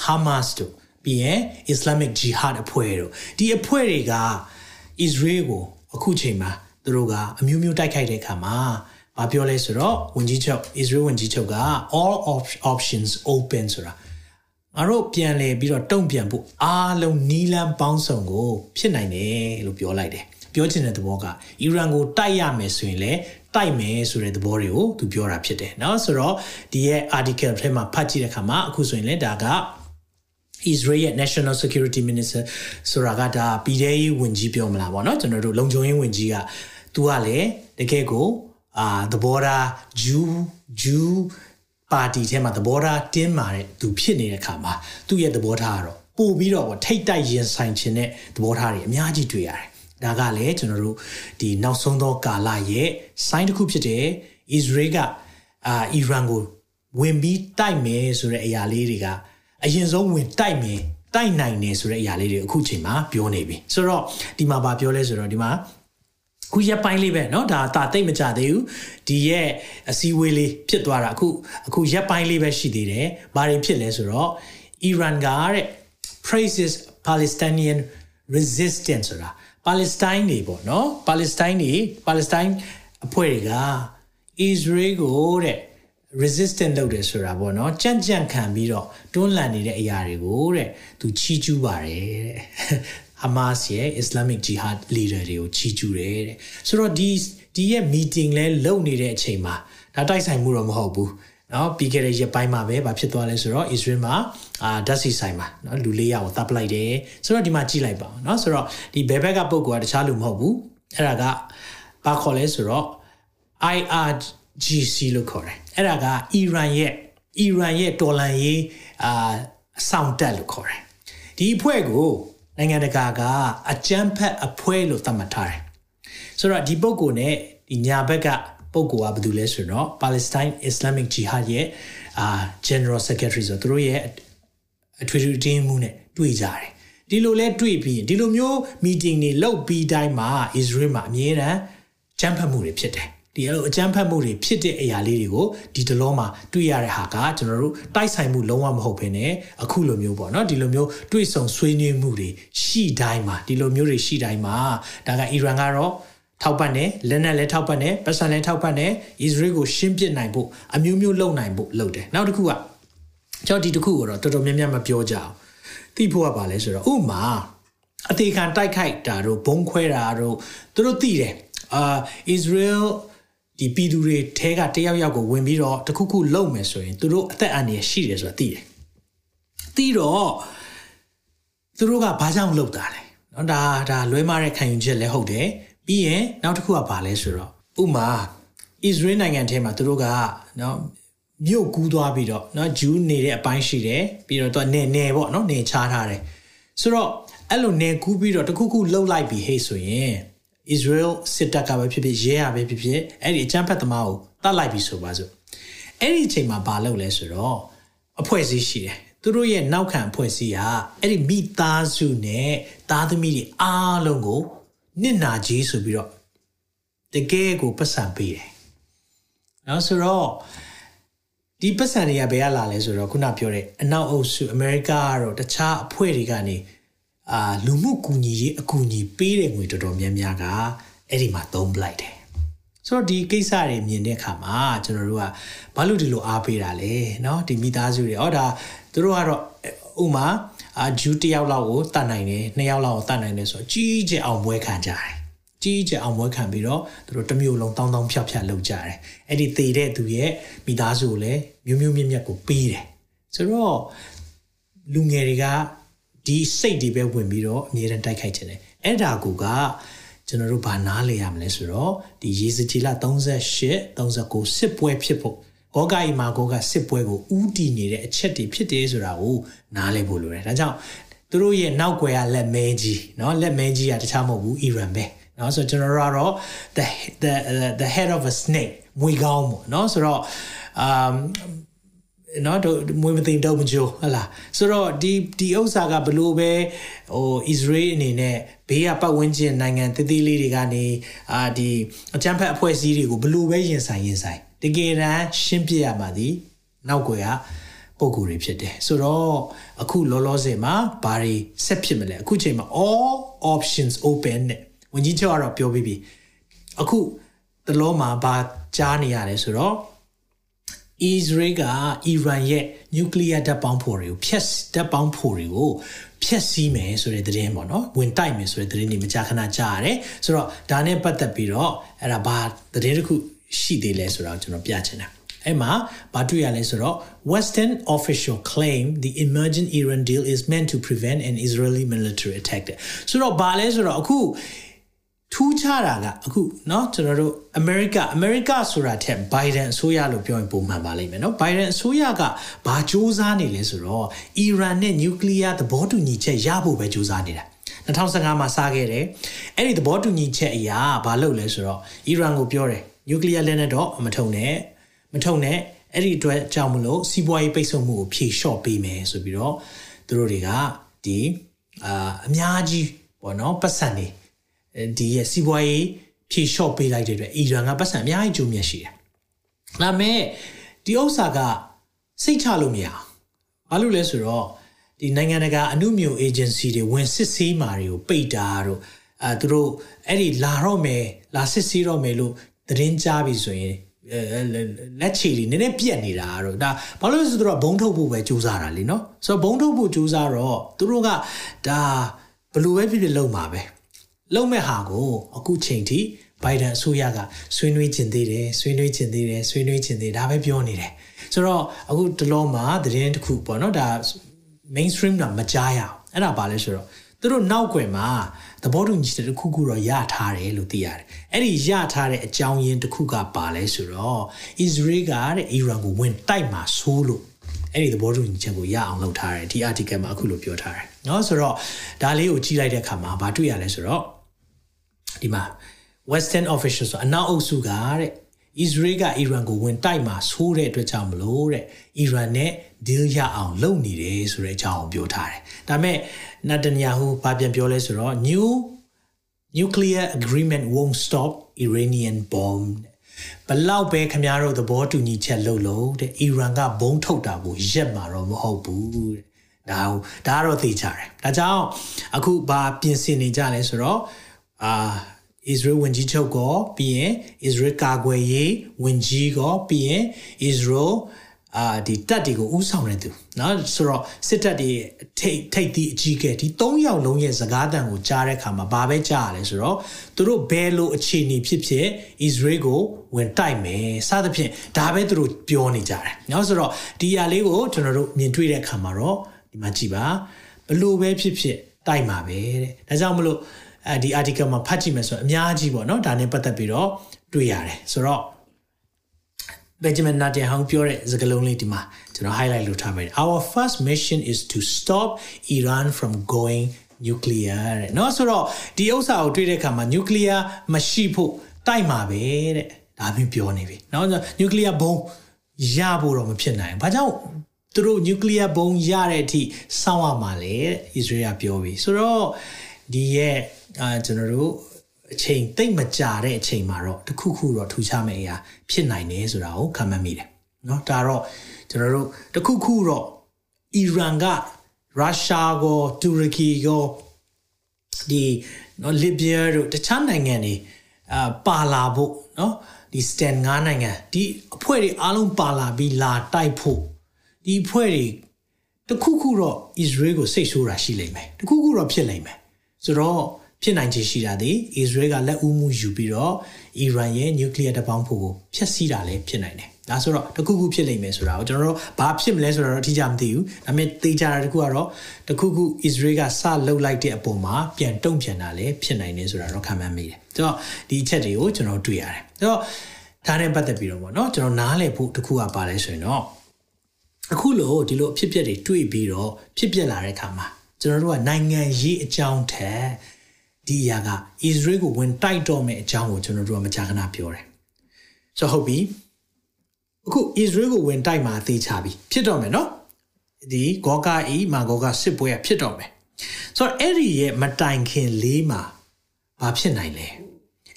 Speaker 1: Hamas တို့ ပြီးရင် Islamic Jihad အဖွဲ့တို့ဒီအဖွဲ့တွေက Israel ကိုအခုချိန်မှာသူတို့ကအမျိုးမျိုးတိုက်ခိုက်တဲ့အခါမှာဘာပြောလဲဆိုတော့ဝန်ကြီးချုပ် Israel ဝန်ကြီးချုပ်က all options open ဆိုတာငါတို့ပြန်လဲပြီးတော့တုံ့ပြန်ဖို့အားလုံးနီးလန်းပေါင်းစုံကိုဖြစ်နိုင်တယ်လို့ပြောလိုက်တယ်ပြောချင်တဲ့သဘောကအီရန်ကိုတိုက်ရမယ်ဆိုရင်လည်းတိုက်မယ်ဆိုတဲ့သဘောတွေကိုသူပြောတာဖြစ်တယ်เนาะဆိုတော့ဒီရဲ့ article ထဲမှာဖတ်ကြည့်တဲ့အခါမှာအခုဆိုရင်လည်းဒါက Israel ရဲ့ National Security Minister ဆိုတာကဒါပြည်ထရေးဝန်ကြီးပြောမလားပေါ့နော်ကျွန်တော်တို့လုံခြုံရေးဝန်ကြီးကသူကလည်းတကယ်ကိုအာသဘောထားဂျူးဂျူးပါတီထဲမှာသဘောထားတင်းမာတဲ့သူဖြစ်နေတဲ့အခါမှာသူ့ရဲ့သဘောထားကတော့ပို့ပြီးတော့ထိတ်တိုက်ရင်ဆိုင်ခြင်းတဲ့သဘောထားတွေအများကြီးတွေ့ရတယ်။ဒါကလည်းကျွန်တော်တို့ဒီနောက်ဆုံးသောကာလရဲ့ sign တစ်ခုဖြစ်တယ်။ Israel ကအာအီရန်ကိုဝင်ပြီးတိုက်မယ်ဆိုတဲ့အရာလေးတွေက အရင်ဆုံးဝင်တိုက်မယ်တိုက်နိုင်တယ်ဆိုတဲ့အရာလေးတွေအခုချိန်မှာပြောနေပြီ။ဆိုတော့ဒီမှာဗာပြောလဲဆိုတော့ဒီမှာခုရက်ပိုင်းလေးပဲเนาะဒါတာတိတ်မကြသေးဘူးဒီရဲ့အစည်းအဝေးလေးဖြစ်သွားတာအခုအခုရက်ပိုင်းလေးပဲရှိသေးတယ်ဘာတွေဖြစ်လဲဆိုတော့ Iran ကတဲ့ praises Palestinian resistance ဆိုတာ Palestine တွေပေါ့เนาะ Palestine တွေ Palestine အဖွဲ့တွေက Israel ကိုတဲ့ resistant လုပ်တယ်ဆိုတာပေါ့နော်ကြံ့ကြံ့ခံပြီးတော့တွန်းလှန်နေတဲ့အရာတွေကိုတဲ့သူချီးကျူးပါတယ်တဲ့ဟာမတ်ရဲ့ Islamic Jihad leader တွေကိုချီးကျူးတယ်တဲ့ဆိုတော့ဒီဒီရဲ့ meeting လဲလုပ်နေတဲ့အချိန်မှာဒါတိုက်ဆိုင်မှုတော့မဟုတ်ဘူးနော်ပြီးခဲ့တဲ့ရက်ပိုင်းမှာပဲဘာဖြစ်သွားလဲဆိုတော့ Israel မှာအာဓာတ်ဆီဆိုင်မှာနော်လူလေးယောက်ကိုတပ်ပလိုက်တယ်ဆိုတော့ဒီမှာကြည့်လိုက်ပါနော်ဆိုတော့ဒီဘဲဘက်ကပုံကွာတခြားလူမဟုတ်ဘူးအဲ့ဒါကဘာခေါ်လဲဆိုတော့ IR IRGC လို့ခေါ်တယ်အဲ့ဒါကအီရန်ရဲ့အီရန်ရဲ့တော်လန်ရေးအာအဆောင်တက်လို့ခေါ်တယ်ဒီအဖွဲ့ကိုနိုင်ငံတကာကအကြမ်းဖက်အဖွဲ့လို့သတ်မှတ်ထားတယ်ဆိုတော့ဒီပုံကိုနဲ့ဒီညာဘက်ကပုံကဘာယ်သူလဲဆိုတော့ Palestine Islamic Jihad ရဲ့အာ General Secretary ဆိုသူတို့ရဲ့အထွေထွေတင်းမှုနဲ့တွေ့ကြတယ်ဒီလိုလဲတွေ့ပြီးဒီလိုမျိုး meeting တွေလုပ်ပြီးတိုင်းမှာ Israel မှာအမြဲတမ်းကြမ်းဖက်မှုတွေဖြစ်တယ် ဒီအဲ့လိုအကြမ်းဖက်မှုတွေဖြစ်တဲ့အရာလေးတွေကိုဒီတလောမှာတွေ့ရတဲ့ဟာကကျွန်တော်တို့တိုက်ဆိုင်မှုလုံးဝမဟုတ်ဘဲနဲ့အခုလိုမျိုးပေါ့နော်ဒီလိုမျိုးတွေ့ဆုံဆွေးနွေးမှုတွေရှိတိုင်းမှာဒီလိုမျိုးတွေရှိတိုင်းမှာဒါကအီရန်ကတော့ထောက်ပံ့တယ်လက်နက်လည်းထောက်ပံ့တယ်ပတ်စံလည်းထောက်ပံ့တယ်အစ္စရေးကိုရှင်းပစ်နိုင်ဖို့အမျိုးမျိုးလုပ်နိုင်ဖို့လုပ်တယ်နောက်တစ်ခုကကျွန်တော်ဒီတစ်ခုကိုတော့တော်တော်များများမပြောကြအောင်သိဖို့ကပါလဲဆိုတော့ဥမာအသေးခံတိုက်ခိုက်တာတို့ဘုံခွဲတာတို့သူတို့သိတယ်အာ Israel ဒီပြည်သူတွေထဲကတယောက်ယောက်ကိုဝင်ပြီးတော့တခုခုလုံမယ်ဆိုရင်သူတို့အသက်အန္တရာယ်ရှိတယ်ဆိုတာသိတယ်။သိတော့သူတို့ကဘာကြောင့်လုပ်တာလဲ။နော်ဒါဒါလွဲမားတဲ့ခံယူချက်လည်းဟုတ်တယ်။ပြီးရင်နောက်တစ်ခုကဘာလဲဆိုတော့ဥမာဣသရေလနိုင်ငံထဲမှာသူတို့ကနော်မြို့ကူးသွားပြီးတော့နော်ဂျူးနေတဲ့အပိုင်းရှိတယ်ပြီးတော့သူကနေနေပေါ့နော်နေချထားတယ်ဆိုတော့အဲ့လိုနေကူးပြီးတော့တခုခုလှုပ်လိုက်ပြီးဟေးဆိုရင် Israel စစ်တပ်ကပဲဖြစ်ဖြစ်ရဲရပဲဖြစ်ဖြစ်အဲ့ဒီအကြမ်းဖက်သမားကိုတတ်လိုက်ပြီဆိုပါစို့အဲ့ဒီအချိန်မှာဘာလုပ်လဲဆိုတော့အဖွဲ့အစည်းရှိတယ်သူတို့ရဲ့နောက်ခံအဖွဲ့အစည်းဟာအဲ့ဒီမိသားစုနဲ့သားသမီးတွေအားလုံးကိုနစ်နာကြီးဆိုပြီးတော့တကယ်ကိုပတ်စံပေးတယ်နော်ဆိုတော့ဒီပတ်စံတွေကဘယ်ကလာလဲဆိုတော့ခုနပြောတဲ့အနောက်အုပ်စုအမေရိကကတော့တခြားအဖွဲ့တွေကနေ အာလူမှုကူညီရေးအကူအညီပေးတဲ့ငွေတော်တော်များများကအဲ့ဒီမှာသုံးပလိုက်တယ်ဆိုတော့ဒီကိစ္စတွေမြင်တဲ့အခါမှာကျွန်တော်တို့ကဘာလို့ဒီလိုအားပေးတာလဲเนาะဒီမိသားစုတွေဟောဒါသူတို့ကတော့ဥမာအာဂျူးတယောက်လောက်ကိုတတ်နိုင်တယ်နှစ်ယောက်လောက်ကိုတတ်နိုင်တယ်ဆိုတော့ကြီးကျယ်အောင်မွဲခံကြတယ်ကြီးကျယ်အောင်မွဲခံပြီးတော့သူတို့တစ်မျိုးလုံးတောင်းတောင်းဖြောက်ဖြောက်လုပ်ကြတယ်အဲ့ဒီသေတဲ့သူရဲ့မိသားစုကိုလည်းမျိုးမျိုးမြက်မြက်ကိုပေးတယ်ဆိုတော့လူငယ်တွေက ဒီစိတ်တွေပဲဝင်ပြီးတော့အမြဲတမ်းတိုက်ခိုက်ခြင်းတယ်အဲ့ဒါကူကကျွန်တော်တို့ဘာနားလေရမလဲဆိုတော့ဒီရေစကြည်လ38 39စစ်ပွဲဖြစ်ဖို့ဂောဂအိမာဂောကစစ်ပွဲကိုဥတီနေတဲ့အချက်တွေဖြစ်တယ်ဆိုတာကိုနားလည်ဖို့လိုတယ်ဒါကြောင့် သူတို့ရဲ့နောက်ွယ်ကလက်မဲကြီးเนาะလက်မဲကြီးကတခြားမဟုတ်ဘူးအီရန်ပဲเนาะဆိုတော့ကျွန်တော်တို့ကတော့ the the the head of a snake မွေကောင်းပေါ့เนาะဆိုတော့ um နော်တို့မွေးမသိတော့မကြိုးဟလာဆိုတော့ဒီဒီဥစ္စာကဘလို့ပဲဟို Israel အနေနဲ့ဘေးကပတ်ဝန်းကျင်နိုင်ငံတည်တည်လေးတွေကနေအာဒီအကြမ်းဖက်အဖွဲ့အစည်းတွေကိုဘလို့ပဲရင်ဆိုင်ရင်ဆိုင်တကယ်တမ်းရှင်းပြရမှာဒီနောက်ွယ်ကပုံကိုယ်တွေဖြစ်တယ်ဆိုတော့အခုလောလောဆယ်မှာဘာတွေဆက်ဖြစ်မလဲအခုချိန်မှာ all options open နဲ့ဝင်ကြီးချုပ်ကတော့ပြောပြီးပြီအခုတလောမှာဘာကြားနေရတယ်ဆိုတော့ Israel ကအီရန်ရဲ့ nuclear ဓာတ်ပေါင်းဖော်တွေကိုဖျက်ဓာတ်ပေါင်းဖော်တွေကိုဖျက်ဆီးမယ်ဆိုတဲ့သတင်းပေါ့နော်ဝင်တိုက်မယ်ဆိုတဲ့သတင်းတွေမကြာခဏကြားရတယ်ဆိုတော့ဒါနဲ့ပတ်သက်ပြီးတော့အဲ့ဒါဘာသတင်းတစ်ခုရှိသေးလဲဆိုတော့ကျွန်တော်ပြချင်တာအဲ့မှာဘာတွေ့ရလဲဆိုတော့ Western official claim the emergent Iran deal is meant to prevent an Israeli military attack ဆိုတော့ဘာလဲဆိုတော့အခု ထူးခြားတာကအခုเนาะကျွန်တော်တို့ America America ဆိုတာထက် Biden အစိုးရလို့ပြောရင်ပုံမှန်ပါလိမ့်မယ်เนาะ Biden အစိုးရကဘာစ조사နေလဲဆိုတော့ Iran နဲ့ nuclear သဘောတူညီချက်ရဖို့ပဲစ조사နေတာ2015မှာစခဲ့တယ်အဲ့ဒီသဘောတူညီချက်အရာဘာလုပ်လဲဆိုတော့ Iran ကိုပြောတယ် nuclear လက်နက်တော့မထုံနဲ့မထုံနဲ့အဲ့ဒီအတွက်ကြောင့်မလို့စီးပွားရေးပိတ်ဆို့မှုကိုဖြေလျှော့ပေးမယ်ဆိုပြီးတော့သူတို့တွေကဒီအာအများကြီးပေါ့နော်ပတ်စံနေ ဒီရဲ့စီးပွားရေးဖြေလျှော့ပေးလိုက်တဲ့အတွက်အီရန်ကပတ်စံအများကြီးကျိုးမြတ်ရှိတယ်။ဒါမဲ့ဒီဥစ္စာကစိတ်ချလို့မရအောင်။ဘာလို့လဲဆိုတော့ဒီနိုင်ငံတကာအမှုမျိုး agency တွေဝင်စစ်ဆေးမာတွေကိုပိတ်တာတို့အဲသူတို့အဲ့ဒီလာတော့မယ်လာစစ်ဆေးတော့မယ်လို့သတင်းကြားပြီဆိုရင်လက်ချီလေးနည်းနည်းပြက်နေတာတော့ဒါဘာလို့လဲဆိုတော့ဘုံထုတ်ဖို့ပဲကြိုးစားတာလीเนาะဆိုတော့ဘုံထုတ်ဖို့ကြိုးစားတော့သူတို့ကဒါဘလို့ပဲဖြစ်ဖြစ်လုပ်မှာပဲ လုံးမဲ့ဟာကိုအခုချိန်ထိဘိုင်ဒန်အစိုးရကဆွေးနွေးကျင်သေးတယ်ဆွေးနွေးကျင်သေးတယ်ဆွေးနွေးကျင်သေးဒါပဲပြောနေတယ်ဆိုတော့အခုတလောမှာသတင်းတစ်ခုပေါ့နော်ဒါ mainstream တော့မကြားရအောင်အဲ့ဒါပါလဲဆိုတော့သူတို့နောက်ွယ်မှာသဘောတူညီချက်တစ်ခုခုတော့ရထားတယ်လို့သိရတယ်။အဲ့ဒီရထားတဲ့အကြောင်းရင်းတစ်ခုကပါလဲဆိုတော့အစ္စရေးကတဲ့အီရန်ကိုဝင်တိုက်မှာဆိုးလို့အဲ့ဒီသဘောတူညီချက်ကိုရအောင်လုပ်ထားတယ်ဒီ article မှာအခုလိုပြောထားတယ်။နော်ဆိုတော့ဒါလေးကိုကြည့်လိုက်တဲ့အခါမှာဘာတွေ့ရလဲဆိုတော့ ဒီမှာ Western officials ဆိုအနောက်အုပ်စုကတဲ့ Israel ကအီရန်ကိုဝင်တိုက်မှာဆိုးတဲ့အတွက်ကြောင့်မလို့တဲ့အီရန်နဲ့ deal ရအောင်လုပ်နေတယ်ဆိုတဲ့အကြောင်းကိုပြောထားတယ်။ဒါပေမဲ့ Netanyahu ဘာပြန်ပြောလဲဆိုတော့ new nuclear agreement won't stop Iranian bomb ဘလောက်ပဲခင်ဗျားတို့သဘောတူညီချက်လုပ်လို့တဲ့အီရန်ကဘုံထုတ်တာကိုရက်မှာတော့မဟုတ်ဘူးတဲ့။ဒါဒါကတော့သိကြတယ်။ဒါကြောင့်အခုဘာပြင်ဆင်နေကြလဲဆိုတော့အာ Israel ဝင်ကြီးချုပ်ကောပြီးရင် Israel ကာကွယ်ရေးဝင်ကြီးကောပြီးရင် Israel အာဒီတက်တွေကိုဥဆောင်နေသူเนาะဆိုတော့စစ်တပ်တွေထိတ်ထိတ်သီးအကြီးကဲဒီ၃ယောက်လုံးရဲ့စကားတန်ကိုကြားတဲ့အခါမှာဘာပဲကြားရလဲဆိုတော့သူတို့ဘယ်လိုအခြေအနေဖြစ်ဖြစ် Israel ကိုဝင်တိုက်မယ်စသဖြင့်ဒါပဲသူတို့ပြောနေကြတယ်เนาะဆိုတော့ဒီအရာလေးကိုကျွန်တော်တို့မြင်တွေ့တဲ့အခါမှာတော့ဒီမှာကြည်ပါဘလို့ပဲဖြစ်ဖြစ်တိုက်မှာပဲတဲ့ဒါကြောင့်မလို့ အဲဒီ article မှာဖတ်ကြည့်မယ်ဆိုတော့အများကြီးပေါ့နော်ဒါနဲ့ပတ်သက်ပြီးတော့တွေ့ရတယ်ဆိုတော့ Benjamin Netanyahu ပြောတဲ့စကားလုံးလေးဒီမှာကျွန်တော် highlight လုပ်ထားပါတယ် Our first mission is to stop Iran from going nuclear တဲ့เนาะဆိုတော့ဒီဥစ္စာကိုတွေ့တဲ့အခါမှာ nuclear မရှိဖို့တိုက်မှာပဲတဲ့ဒါမျိုးပြောနေပြီเนาะ nuclear ဘုံရဖို့တော့မဖြစ်နိုင်ဘူးဘာကြောင့်သူတို့ nuclear ဘုံရတဲ့အထိစောင့်ရမှာလေတဲ့ Israel ကပြောပြီဆိုတော့ဒီရဲ့ အာကျွန်တော်တို့အချိန်တိတ်မကြာတဲ့အချိန်မှာတော့တခုခုတော့ထူခြားမယ့်အရာဖြစ်နိုင်တယ်ဆိုတာကိုခံမှတ်မိတယ်เนาะဒါတော့ကျွန်တော်တို့တခုခုတော့အီရန်ကရုရှားကိုတူရကီကိုဒီနော်လစ်ဘီယာတို့တခြားနိုင်ငံတွေအာပါလာဖို့เนาะဒီစတန်9နိုင်ငံဒီအဖွဲ့တွေအားလုံးပါလာပြီးလာတိုက်ဖို့ဒီအဖွဲ့တွေတခုခုတော့ Israel ကိုစိတ်ဆိုးတာရှိလိမ့်မယ်တခုခုတော့ဖြစ်လိမ့်မယ်ဆိုတော့ ဖြစ်နိုင်ခြေရှိတာဒီ Israel ကလက်ဦးမှုယူပြီးတော့ Iran ရဲ့ nuclear တပေါင်းဖို့ကိုဖျက်ဆီးတာလည်းဖြစ်နိုင်တယ်ဒါဆိုတော့တခုခုဖြစ်လိမ့်မယ်ဆိုတာကိုကျွန်တော်တို့ဘာဖြစ်မလဲဆိုတာတော့အထူးကြမသိဘူးဒါပေမဲ့သိကြတာတခုကတော့တခုခု Israel ကစလှုပ်လိုက်တဲ့အပေါ်မှာပြန်တုံ့ပြန်တာလည်းဖြစ်နိုင်တယ်ဆိုတာတော့ခံမှန်းမိတယ်ဆိုတော့ဒီအချက်တွေကိုကျွန်တော်တွေ့ရတယ်ဆိုတော့ဒါနဲ့ပတ်သက်ပြီးတော့ပေါ့နော်ကျွန်တော်နားလည်ဖို့တခုကပါလဲဆိုရင်တော့အခုလို့ဒီလိုအဖြစ်အပျက်တွေတွေ့ပြီးတော့ဖြစ်ပျက်လာတဲ့အခါမှာကျွန်တော်တို့ကနိုင်ငံရေးအကြောင်းထက် ဒီအရာက Israel ကိုဝင်တိုက်တော့မယ့်အကြောင်းကိုကျွန်တော်တို့ကမကြာခဏပြောတယ်ဆိုဟုတ်ပြီအခု Israel ကိုဝင်တိုက်မှာသိချပြီဖြစ်တော့မယ်နော်ဒီဂေါကာအီမာဂေါကာစစ်ပွဲကဖြစ်တော့မယ်ဆိုတော့အဲ့ဒီရဲ့မတိုင်ခင်လေးမှာဘာဖြစ်နိုင်လဲ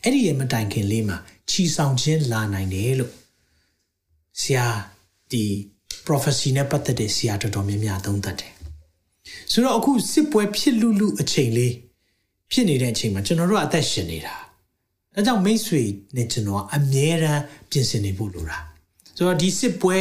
Speaker 1: အဲ့ဒီရဲ့မတိုင်ခင်လေးမှာချီဆောင်ခြင်းလာနိုင်တယ်လို့ဆရာဒီ prophecy နဲ့ပတ်သက်တဲ့ဆရာတော်တော်များများသုံးသပ်တယ်ဆိုတော့အခုစစ်ပွဲဖြစ်လူလူအချိန်လေး ဖြစ်နေတဲ့အချိန်မှာကျွန်တော်တို့အသက်ရှင်နေတာဒါကြောင့်မိတ်ဆွေနဲ့ကျွန်တော်အမြဲတမ်းပြင်ဆင်နေဖို့လိုတာဆိုတော့ဒီစစ်ပွဲ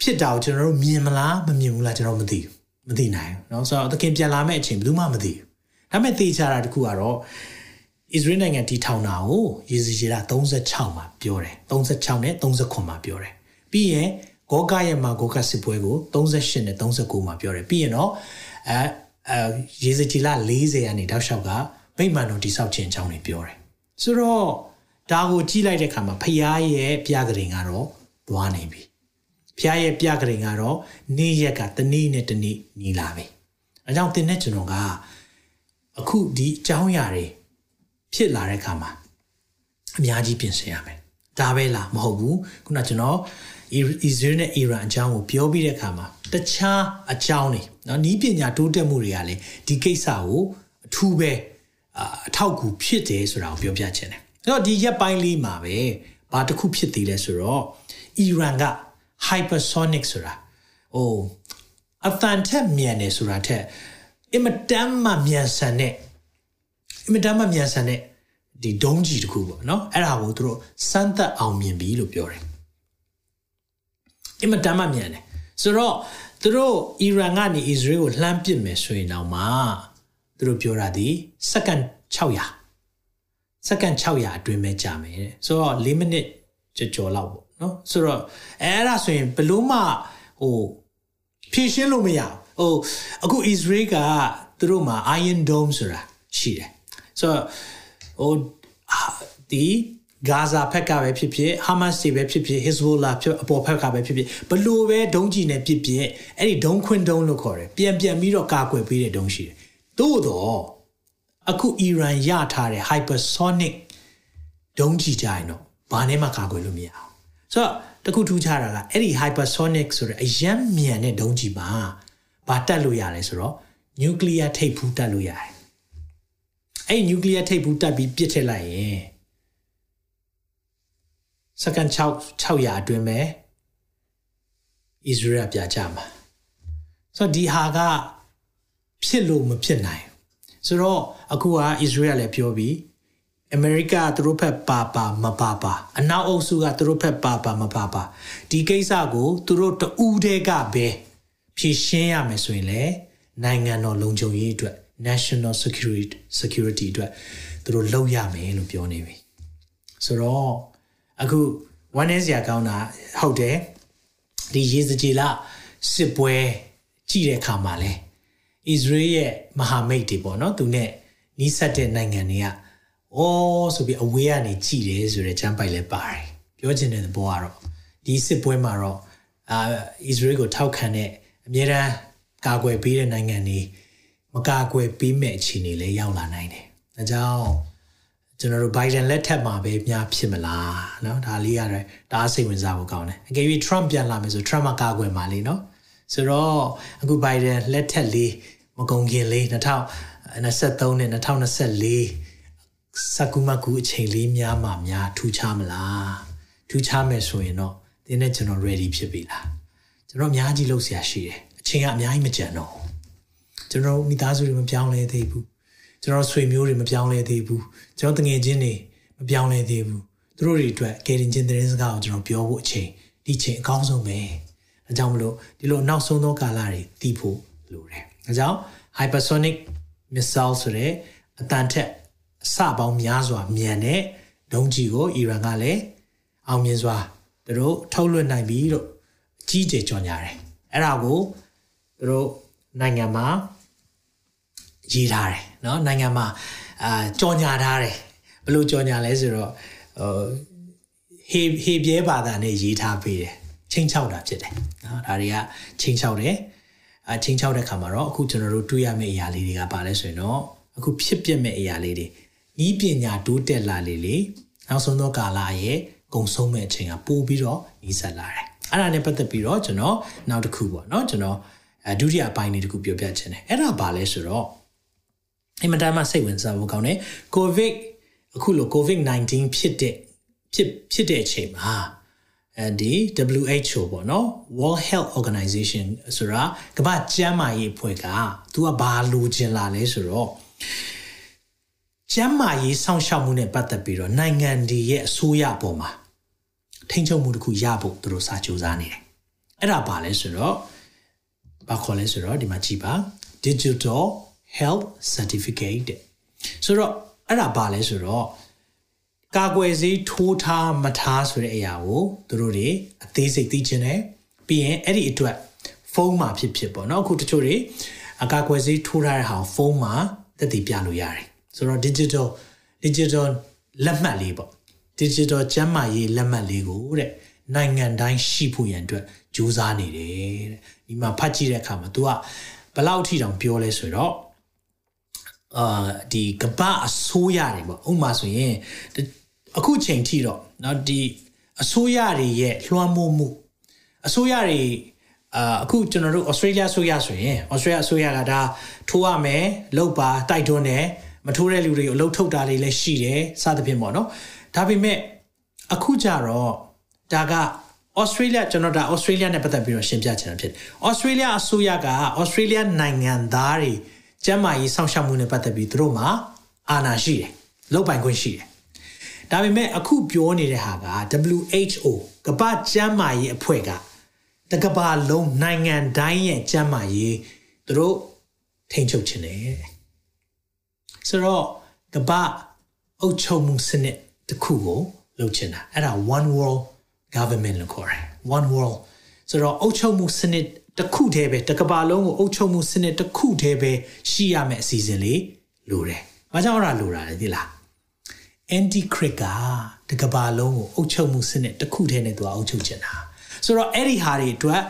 Speaker 1: ဖြစ်တာကိုကျွန်တော်တို့မြင်မလားမမြင်ဘူးလားကျွန်တော်မသိဘူးမသိနိုင်ဘူးเนาะဆိုတော့သခင်ပြန်လာမယ့်အချိန်ဘယ်သူမှမသိဘူးဒါပေမဲ့သိချတာတခုကတော့ဣသရေလနိုင်ငံတီထောင်တာကိုယေဇကျေလ36မှာပြောတယ်36နဲ့39မှာပြောတယ်ပြီးရင်ဂေါကရဲ့မှာဂေါကစစ်ပွဲကို38နဲ့39မှာပြောတယ်ပြီးရင်တော့အဲ အဲရေစကြည်လ40ကနေတောက်လျှောက်ကဗိမာန်တော်တိဆောက်ခြင်းအကြောင်းတွေပြောတယ်ဆိုတော့ဒါကိုကြည့်လိုက်တဲ့အခါမှာဖရားရဲ့ပြကရင်ကတော့သွားနေပြီဖရားရဲ့ပြကရင်ကတော့နေ့ရက်ကတနေ့နဲ့တနေ့ညီလာပြီအဲကြောင့်သင်နဲ့ကျွန်တော်ကအခုဒီအကြောင်းအရာတွေဖြစ်လာတဲ့အခါမှာအများကြီးပြင်ဆင်ရမယ်ဒါပဲလားမဟုတ်ဘူးခုနကျွန်တော်အစ္စရေးနဲ့အီရန်အကြောင်းကိုပြောပြီးတဲ့အခါမှာ တခြားအကြောင်းတွေနော်နီးပညာတိုးတက်မှုတွေကလည်းဒီကိစ္စကိုအထူးပဲအထောက်အကူဖြစ်တယ်ဆိုတာကိုပြောပြချင်တယ်အဲ့တော့ဒီရက်ပိုင်းလေးမှာပဲဘာတစ်ခုဖြစ်သေးလဲဆိုတော့အီရန်က hypersonic ဆိုတာဟိုအတန်ထက်မြန်နေဆိုတာထက်အင်မတန်မှမြန်ဆန်တဲ့အင်မတန်မှမြန်ဆန်တဲ့ဒီဒုံးကြီးတခုပေါ့နော်အဲ့ဒါကိုသူတို့စမ်းသပ်အောင်မြင်ပြီလို့ပြောတယ်အင်မတန်မှမြန်တယ် ဆိုတော့သူတို့အီရန်ကနေအစ္စရေးကိုလှမ်းပစ်မယ်ဆိုရင်တော့မှသူတို့ပြောတာဒီစက္ကန့်600စက္ကန့်600အတွင်းပဲကြာမယ်တဲ့ဆိုတော့4မိနစ်ကြော်ကြော်လောက်ပေါ့နော်ဆိုတော့အဲ့ဒါဆိုရင်ဘလို့မှဟိုဖြည့်ရှင်းလို့မရဘူးဟိုအခု Israel ကသူတို့မှာ Iron Dome ဆိုတာရှိတယ်ဆိုတော့ဟိုဒီ ဂါဇာဖက်ကပဲဖြစ်ဖြစ်ဟာမတ်စ်တွေပဲဖြစ်ဖြစ်ဟစ်ဇ်ဘိုလာဖြစ်အပေါ်ဖက်ကပဲဖြစ်ဖြစ်ဘလို့ပဲဒုံးကြီးနဲ့ပြစ်ပြစ်အဲ့ဒီဒုံးခွင်းဒုံးလို့ခေါ်တယ်ပြန်ပြန်ပြီးတော့ကာကွယ်ပေးတဲ့ဒုံးရှိတယ်သို့တော့အခုအီရန်ရထားတဲ့ hypersonic ဒုံးကြီးကြရင်တော့ဘာနဲ့မှကာကွယ်လို့မရအောင်ဆိုတော့တခုထူးခြားတာကအဲ့ဒီ hypersonic ဆိုတဲ့အယမ်းမြန်တဲ့ဒုံးကြီးမှာဘာတက်လို့ရလဲဆိုတော့ nuclear ထိပ်ဖူးတက်လို့ရတယ်အဲ့ nuclear ထိပ်ဖူးတက်ပြီးပြစ်ထည့်လိုက်ရင် စက္ကန့်6 600အတွင်းပဲ Israel ပြကြမှာဆိုတော့ဒီဟာကဖြစ်လို့မဖြစ်နိုင်ဆိုတော့အခုက Israel လည်းပြောပြီးအမေရိကသူတို့ဖက်ပါပါမပါပါအနောက်အုပ်စုကသူတို့ဖက်ပါပါမပါပါဒီကိစ္စကိုသူတို့တူးတဲ့ကပဲဖြည့်ရှင်းရမယ်ဆိုရင်လေနိုင်ငံတော်လုံခြုံရေးအတွက် national security security အတွက်သူတို့လုပ်ရမယ်လို့ပြောနေပြီဆိုတော့ အခု1 S ရာကောင်းတာဟုတ်တယ်ဒီရေစကြည်လစစ်ပွဲကြည့်တဲ့အခါမှာလဲဣသရေလရဲ့မဟာမိတ်တွေပေါ့နော်သူနဲ့နီးစပ်တဲ့နိုင်ငံတွေကအော်ဆိုပြီးအဝေးကနေကြည်တယ်ဆိုတဲ့ချမ်းပိုက်လဲပါတယ်ပြောချင်တဲ့ဘောကတော့ဒီစစ်ပွဲမှာတော့အာဣသရေလကိုထောက်ခံတဲ့အများအားကာကွယ်ပေးတဲ့နိုင်ငံတွေမကာကွယ်ပေးမဲ့အခြေအနေလည်းရောက်လာနိုင်တယ်။ဒါကြောင့် ကျွန်တော်တို့ Biden လက်ထက်မှာပဲများဖြစ်မလားเนาะဒါလေးရတယ်ဒါစိတ်ဝင်စားဖို့ကောင်းတယ်အကယ်၍ Trump ပြန်လာမယ်ဆို Trump ကကာကွယ်မှာလေเนาะဆိုတော့အခု Biden လက်ထက်လေးမကုန်ခင်လေး2023နဲ့2024စကူမကူအချိန်လေးများမှများထူးခြားမလားထူးခြားမယ်ဆိုရင်တော့တင်းနဲ့ကျွန်တော် ready ဖြစ်ပြီလားကျွန်တော်အများကြီးလုပ်เสียရှိတယ်အချိန်ကအများကြီးမကြံတော့ကျွန်တော်မိသားစုတွေမပြောင်းလဲသေးဘူး ကျွန်တော်ဆွေမျိုးတွေမပြောင်းလဲသေးဘူးကျွန်တော်တငယ်ချင်းတွေမပြောင်းလဲသေးဘူးသူတို့တွေအတွက်ကယ်တင်ချင်းသတင်းစကားကိုကျွန်တော်ပြောဖို့အချိန်ဒီချိန်အကောင်းဆုံးပဲအဲကြောင့်မလို့ဒီလိုနောက်ဆုံးသောကာလတွေတည်ဖို့လိုတယ်အဲကြောင့် hypersonic missile ဆိုတဲ့အတန်ထက်အစပေါင်းများစွာမြန်တဲ့ဒုံးကြီးကိုအီရန်ကလည်းအောင်မြင်စွာသူတို့ထုတ်လွှင့်နိုင်ပြီလို့အကြီးအကျယ်ကြော်ညာတယ်အဲ့ဒါကိုသူတို့နိုင်ငံမှာရေးထားတယ် เนาะနိုင်ငံမှာအာကြော်ညာထားတယ်ဘယ်လိုကြော်ညာလဲဆိုတော့ဟိုဟေဟေပြဲဘာသာနဲ့ရေးထားပေးတယ်ချင်းချောက်တာဖြစ်တယ်เนาะဒါတွေကချင်းချောက်တယ် အချင်းချောက်တဲ့ခါမှာတော့အခုကျွန်တော်တို့တွေးရမယ့်အရာလေးတွေကပါလဲဆိုရင်တော့အခုဖြစ်ပျက်မဲ့အရာလေးတွေဤပညာတိုးတက်လာလေလေနောက်ဆုံးသောကာလရဲ့ဂုံဆုံးမဲ့အချိန်ကပို့ပြီးတော့ဤဆက်လာတယ်အဲ့ဒါနဲ့ပတ်သက်ပြီးတော့ကျွန်တော်နောက်တစ်ခုပေါ့နော်ကျွန်တော်အဒုတိယအပိုင်းလေးတစ်ခုပြောပြချင်တယ်အဲ့ဒါပါလဲဆိုတော့ အင်မတန်မှစိတ်ဝင်စားဖို့ကောင်းတယ်ကိုဗစ်အခုလို COVID-19 ဖြစ်တဲ့ဖြစ်ဖြစ်တဲ့အချိန်မှာအဲဒီ WHO ပေါ့နော် World Health Organization ဆိုတာကမ္ဘာ့ကျန်းမာရေးအဖွဲ့ကသူကဘာလိုချင်လာလဲဆိုတော့ကျန်းမာရေးစောင့်ရှောက်မှုနဲ့ပတ်သက်ပြီးတော့နိုင်ငံတွေရဲ့အစိုးရပေါ်မှာထိန်းချုပ်မှုတစ်ခုရဖို့သူတို့စာကြိုးစားနေတယ်အဲ့ဒါဘာလဲဆိုတော့ဘာခေါ်လဲဆိုတော့ဒီမှာကြည့်ပါ Digital Health Certificate ဆိုတော့အဲ့ဒါဘာလဲဆိုတော့ကာကွယ်ဆေးထိုးထားမထားဆိုတဲ့အရာကိုသူတို့တွေအသေးစိတ်သိချင်တယ်ပြီးရင်အဲ့ဒီအတွက်ဖုန်းမှာဖြစ်ဖြစ်ပေါ့နော်အခုတချို့တွေအကာကွယ်ဆေးထိုးထားတဲ့ဟာဖုန်းမှာသက်သေပြလို့ရတယ်ဆိုတော့ digital digital လက်မှတ်လေးပေါ့ digital ကျန်းမာရေးလက်မှတ်လေးကိုတဲ့နိုင်ငံတိုင်းရှိဖို့ရန်အတွက်ကြိုးစားနေတယ်တဲ့ဒီမှာဖတ်ကြည့်တဲ့အခါမှာ तू ကဘယ်လောက်ထိတောင်ပြောလဲဆိုတော့ အာဒီကပအစိုးရတယ်ပေါ့ဥပမာဆိုရင်အခုချိန်ထိတော့เนาะဒီအစိုးရတွေရဲ့လွှမ်းမိုးမှုအစိုးရတွေအာအခုကျွန်တော်တို့ဩစတြေးလျဆိုရဆိုရင်ဩစတြေးလျအစိုးရကဒါထိုးရမယ်လောက်ပါတိုက်တွန်းတယ်မထိုးတဲ့လူတွေကိုအလုပ်ထုတ်တာတွေလည်းရှိတယ်စသဖြင့်ပေါ့နော်ဒါပေမဲ့အခုကြတော့ဒါကဩစတြေးလျကျွန်တော်ဒါဩစတြေးလျနဲ့ပတ်သက်ပြီးတော့ရှင်းပြချင်တာဖြစ်တယ်ဩစတြေးလျအစိုးရကဩစတြေးလျနိုင်ငံသားတွေ ကျန်းမာရေးစောင့်ရှောက်မှုနဲ့ပတ်သက်ပြီးသူတို့မှာအာဏာရှိတယ်လုပ်ပိုင်ခွင့်ရှိတယ်ဒါပေမဲ့အခုပြောနေတဲ့ဟာက WHO ကမ္ဘာ့ကျန်းမာရေးအဖွဲ့ကတကဘာလုံးနိုင်ငံတိုင်းရဲ့ကျန်းမာရေးသူတို့ထိန်းချုပ်ခြင်းတယ်ဆိုတော့ကမ္ဘာအုပ်ချုပ်မှုစနစ်တစ်ခုကိုလုပ်ချင်တာအဲ့ဒါ one world government လို့ခေါ်တယ် one world ဆိုတော့အုပ်ချုပ်မှုစနစ် တစ်ခုတည်းပဲတကဘာလုံးကိုအုပ်ချုပ်မှုစနစ်တစ်ခုတည်းပဲရှိရမယ့်အစီအစဉ်လေးလိုတယ်။ဘာကြောင့်အဲ့ဒါလိုတာလဲသိလား။ anti crick ကတကဘာလုံးကိုအုပ်ချုပ်မှုစနစ်တစ်ခုတည်းနဲ့သူကအုပ်ချုပ်ချင်တာ။ဆိုတော့အဲ့ဒီဟာတွေအတွက်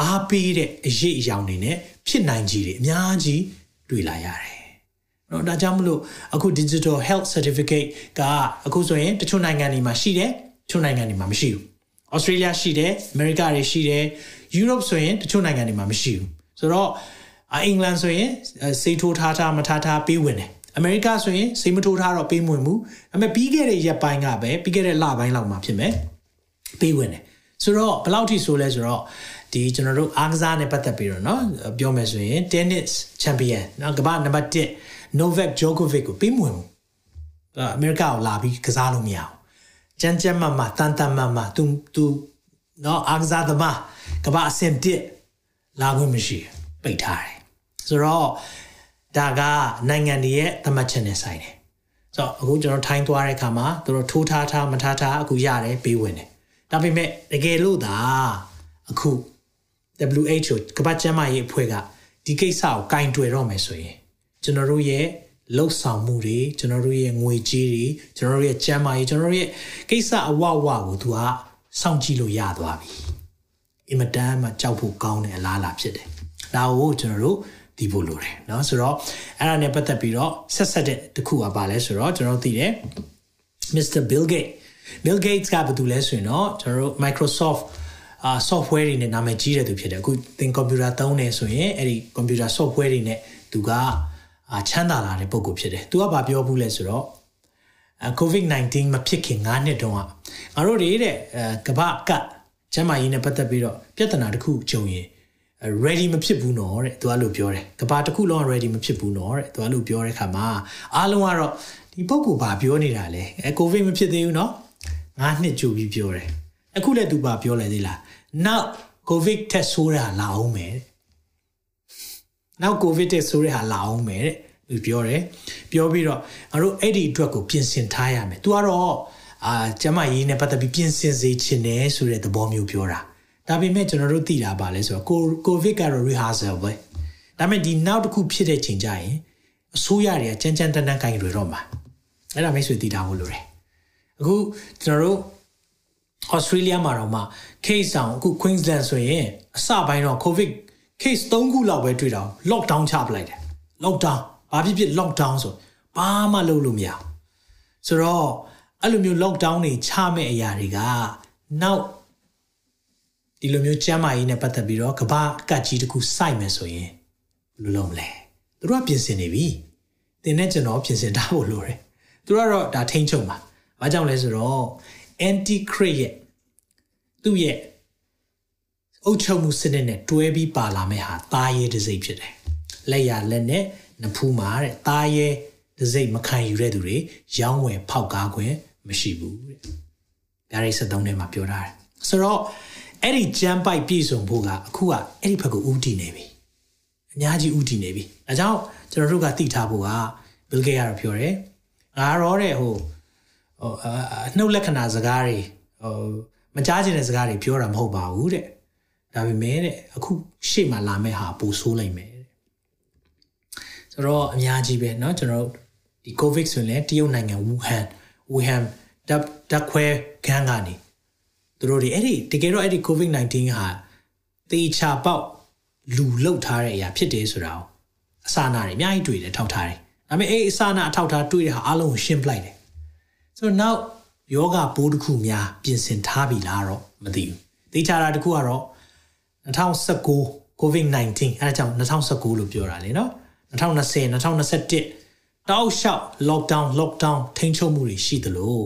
Speaker 1: အားပေးတဲ့အရေးအယောင်တွေနဲ့ဖြစ်နိုင်ကြီးတွေအများကြီးတွေ့လာရတယ်။နော်ဒါကြောင့်မလို့အခု digital health certificate ကအခုဆိုရင်တချို့နိုင်ငံတွေမှာရှိတယ်တချို့နိုင်ငံတွေမှာမရှိဘူး။ Australia ရှိတယ်အမေရိကတွေရှိ တယ် Europe ဆိုရင်တချို့နိုင်ငံတွေမှာမရှိဘူးဆိုတော့အင်္ဂလန်ဆိုရင်စိတ်ထိုးထားထားမထားထားပေးဝင်တယ်အမေရိကဆိုရင်စိတ်မထိုးထားတော့ပေးမဝင်ဘူးအမေပြီးခဲ့တဲ့ရက်ပိုင်းကပဲပြီးခဲ့တဲ့လပိုင်းလောက်မှာဖြစ်မယ်ပေးဝင်တယ်ဆိုတော့ဘယ်လောက်ထိဆိုလဲဆိုတော့ဒီကျွန်တော်တို့အားကစားနဲ့ပတ်သက်ပြီးတော့เนาะပြောမယ်ဆိုရင် tennis champion เนาะကမ္ဘာနံပါတ်1 Novak Djokovic ကိုပေးမဝင်ဘူးအမေရိကကိုလာပြီးကစားလို့မရဘူးကြမ်းကြမ်းမမတန်တန်မမ तू तू နော်အားကစားသမားကဘာအဆင့်တစ်လာခွင့်မရှိပိတ်ထားတယ်ဆိုတော့ဒါကနိုင်ငံတွေရဲ့သမှတ်ချက်နဲ့ဆိုင်တယ်ဆိုတော့အခုကျွန်တော်ထိုင်းသွားတဲ့အခါမှာသူတို့ထိုးထားထားမထားထားအခုရတယ်ပေးဝင်တယ်ဒါပေမဲ့တကယ်လို့သာအခု WHO ကမ္ဘာ့ကျန်းမာရေးအဖွဲ့ကဒီကိစ္စကိုကင်တွယ်တော့မယ်ဆိုရင်ကျွန်တော်တို့ရဲ့လှုပ်ဆောင်မှုတွေကျွန်တော်တို့ရဲ့ငွေကြေးတွေကျွန်တော်တို့ရဲ့ကျန်းမာရေးကျွန်တော်တို့ရဲ့ကိစ္စအဝဝကိုသူက စောင့်ကြည့်လို့ရသွားပြီအင်မတန်မှကြောက်ဖို့ကောင်းတဲ့အလားအလာဖြစ်တယ်ဒါကိုကျွန်တော်တို့ဒီဖို့လိုတယ်เนาะဆိုတော့အဲ့ဒါနဲ့ပတ်သက်ပြီးတော့ဆက်ဆက်တဲ့တခုကပါလဲဆိုတော့ကျွန်တော်သိတယ် Mr. Bill Gates Bill Gates ကဘာတူလဲဆိုရင်တော့ကျွန်တော်တို့ Microsoft အာ software တွေနဲ့နာမည်ကြီးတဲ့သူဖြစ်တယ်အခုသင် computer သုံးနေဆိုရင်အဲ့ဒီ computer software တွေနဲ့သူကအာချမ်းသာလာတဲ့ပုံကိုဖြစ်တယ်သူကဘာပြောဘူးလဲဆိုတော့ COVID-19 မဖြစ်ခင်9နှစ်တုန်းကငါတို့တွေတဲ့ကမ္ဘာကတ်ကျန်းမာရေးနဲ့ပတ်သက်ပြီးတော့ပြဿနာတစ်ခုကြုံရင် ready မဖြစ်ဘူးနော်တဲ့သူကလို့ပြောတယ်ကဘာတစ်ခုလုံး ready မဖြစ်ဘူးနော်တဲ့သူကလို့ပြောတဲ့ခါမှာအားလုံးကတော့ဒီပုဂ္ဂိုလ်ဘာပြောနေတာလဲအဲ covid မဖြစ်သေးဘူးနော်ငါးနှစ်ကြိုပြီးပြောတယ်အခုလည်းသူဘာပြောလဲသေးလားနောက် covid test ဆိုးတာလာအောင်မယ်တဲ့နောက် covid test ဆိုးတဲ့ဟာလာအောင်မယ်တဲ့ သူပြောတယ်ပြောပြီးတော့ငါတို့အဲ့ဒီအတွက်ကိုပြင်ဆင်ထားရမယ်သူကတော့အာကျမကြီးနဲ့ပတ်သက်ပြီးပြင်ဆင်စေချင်တယ်ဆိုတဲ့သဘောမျိုးပြောတာဒါပေမဲ့ကျွန်တော်တို့သိတာပါလဲဆိုတော့ကိုဗစ်ကတော့ rehearsal ပဲဒါပေမဲ့ဒီနောက်တစ်ခုဖြစ်တဲ့ချိန်ကျရင်အစိုးရတွေကကြမ်းကြမ်းတမ်းတမ်းကိုင်တွေတော့မှာအဲ့ဒါမိတ်ဆွေသိတာဟုတ်လို့တယ်အခုကျွန်တော်တို့ Australia မှာတော့မှ case ဆောင်အခု Queensland ဆိုရင်အစပိုင်းတော့ COVID case 3ခုလောက်ပဲတွေ့တော့ lockdown ချပလိုက်တယ် lockdown ဘာဖြစ်ဖြစ် lockdown ဆိုဘာမှလုပ်လို့မရဘူးဆိုတော့အဲ့လိုမျိုး lockdown တွေချမဲ့အရာတွေကနောက်ဒီလိုမျိုးကျမ်းမာရေးနဲ့ပတ်သက်ပြီးတော့ကဘာကတ်ကြီးတစ်ခုစိုက်မယ်ဆိုရင်ဘယ်လိုလုပ်မလဲသူတို့ကပြင်ဆင်နေပြီသင်နဲ့ကျွန်တော်ပြင်ဆင်ထားဖို့လိုတယ်သူတို့ကတော့ဒါထိန်းချုပ်မှာဘာကြောင့်လဲဆိုတော့ anti crit ရဲ့သူ့ရဲ့အုပ်ချုပ်မှုစနစ်နဲ့တွဲပြီးပါလာမယ့်ဟာတားရဲတစ်စိတ်ဖြစ်တယ်လက်ရလက်နဲ့ နဖူးမှာတဲ့တားရဲတစ်စိတ်မခံယူတဲ့သူတွေရောင်းဝယ်ဖောက်ကားခွင့်မရှိဘူးတဲ့ဒါရိတ်73ထဲမှာပြောထားတယ်ဆိုတော့အဲ့ဒီဂျမ်ပိုက်ပြည့်စုံဖို့ကအခုကအဲ့ဒီဘက်ကိုဥတည်နေပြီအများကြီးဥတည်နေပြီအဲကြောင့်ကျွန်တော်တို့ကသိထားဖို့က Bill Gates ကတော့ပြောတယ်ငါရောတဲ့ဟိုဟိုအနှုတ်လက္ခဏာစကားတွေဟိုမကြားချင်တဲ့စကားတွေပြောတာမဟုတ်ပါဘူးတဲ့ဒါပေမဲ့တဲ့အခုရှေ့မှာလာမယ့်ဟာပိုဆိုးလိုက်မယ်တဲ့ ဆိုတော့အများကြီးပဲเนาะကျွန်တော်တို့ဒီ covid ဆိုရင်လည်းတရုတ်နိုင်ငံဝူဟန်ဝူဟန်တပ်တပ်ခွဲခန်းကနေသူတို့တွေအဲ့ဒီတကယ်တော့အဲ့ဒီ covid 19ဟာတေချာပေါက်လူလုတ်ထားတဲ့အရာဖြစ်တယ်ဆိုတာကိုအစာနာတွေအများကြီးတွေ့တယ်ထောက်ထားတယ်ဒါပေမဲ့အဲ့အစာနာအထောက်ထားတွေ့တဲ့ဟာအလုံးကိုရှင်းပလိုက်တယ်ဆိုတော့နောက်ယောဂပိုးတစ်ခုများပြင်ဆင်ထားပြီလားတော့မသိဘူးတေချာတာတစ်ခုကတော့2019 COVID-19 အဲဒါကြောင့်2019လို့ပြောတာလေနော် 2020 2021တောက်လျှောက် lockdown lockdown ထိန်းချုပ်မှုတွေရှိသလို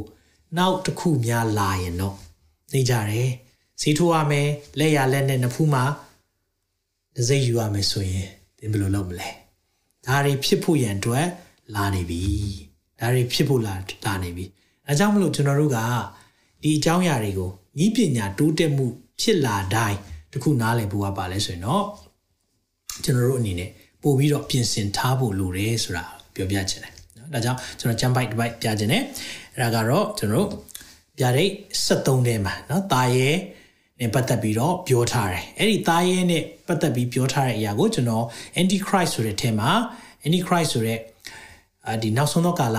Speaker 1: နောက်တစ်ခုများလာရင်တော့နေကြတယ်ဈေးထိုးရမယ်လက်ရလက်နဲ့နဖူးမှာဒစိယူရမယ်ဆိုရင်သင်ဘယ်လိုလုပ်မလဲဒါတွေဖြစ်ဖို့ရန်အတွက်လာနေပြီဒါတွေဖြစ်ဖို့လာလာနေပြီအဲကြောင့်မလို့ကျွန်တော်တို့ကဒီအကြောင်းအရာတွေကိုဤပညာတိုးတက်မှုဖြစ်လာတိုင်းတခုနားလည်ဖို့ကပါလဲဆိုရင်တော့ကျွန်တော်တို့အနေနဲ့ ပို့ပြီးတော့ပြင်ဆင်ထားဖို့လိုတယ်ဆိုတာပြောပြချင်တယ်နော်ဒါကြောင့်ကျွန်တော် jump bite တစ်ပိုက်ပြချင်တယ်အဲ့ဒါကတော့ကျွန်တော်တို့ပြတဲ့73ထဲမှာနော်တာရဲနဲ့ပတ်သက်ပြီးတော့ပြောထားတယ်အဲ့ဒီတာရဲနဲ့ပတ်သက်ပြီးပြောထားတဲ့အရာကိုကျွန်တော် anti christ ဆိုတဲ့ထဲမှာ anti christ ဆိုတဲ့အာဒီနောက်ဆုံးသောကာလ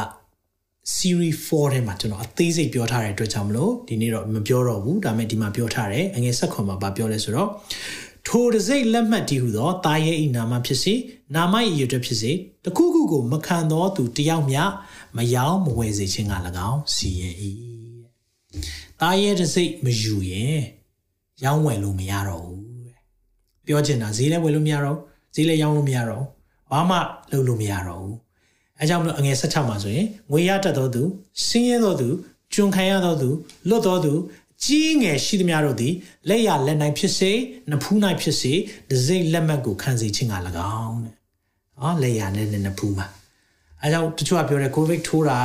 Speaker 1: series 4ထဲမှာကျွန်တော်အသေးစိတ်ပြောထားတဲ့အတွက်ကြောင့်မလို့ဒီနေ့တော့မပြောတော့ဘူးဒါပေမဲ့ဒီမှာပြောထားတယ်အငယ်ဆက်ခွန်မှာဗာပြောလဲဆိုတော့ ထိုတစိတ်လက်မှတ်တည်ဟုသောတာရဲ့ဤနာမဖြစ်စေနာမ၏ရည်ရွယ်ဖြစ်စေတခုခုကိုမခံသောသူတယောက်မျှမယောင်းမဝယ်စေခြင်းက၎င်းစီရင်၏တာရဲ့တစိတ်မယူရင်ရောင်းဝယ်လို့မရတော့ဘူးပြောချင်တာဈေးလည်းဝယ်လို့မရတော့ဈေးလည်းရောင်းလို့မရတော့ဘာမှလုပ်လို့မရတော့ဘူးအဲကြောင့်မလို့အငယ်16မှာဆိုရင်ငွေရတတ်သောသူဆင်းရဲသောသူကျွန်ခံရသောသူလွတ်သောသူ ကြီးငယ်ရှိသမျှတို့သည်လက်ရလက်နိုင်ဖြစ်စေနဖူးနိုင်ဖြစ်စေဒစိမ့်လက်မှတ်ကိုခံစေခြင်းက၎င်းတဲ့။အော်လက်ရနဲ့နဖူးမှာအဲကြောင့်တချို့ကပြောတယ်ကိုဗစ်ထိုးတာ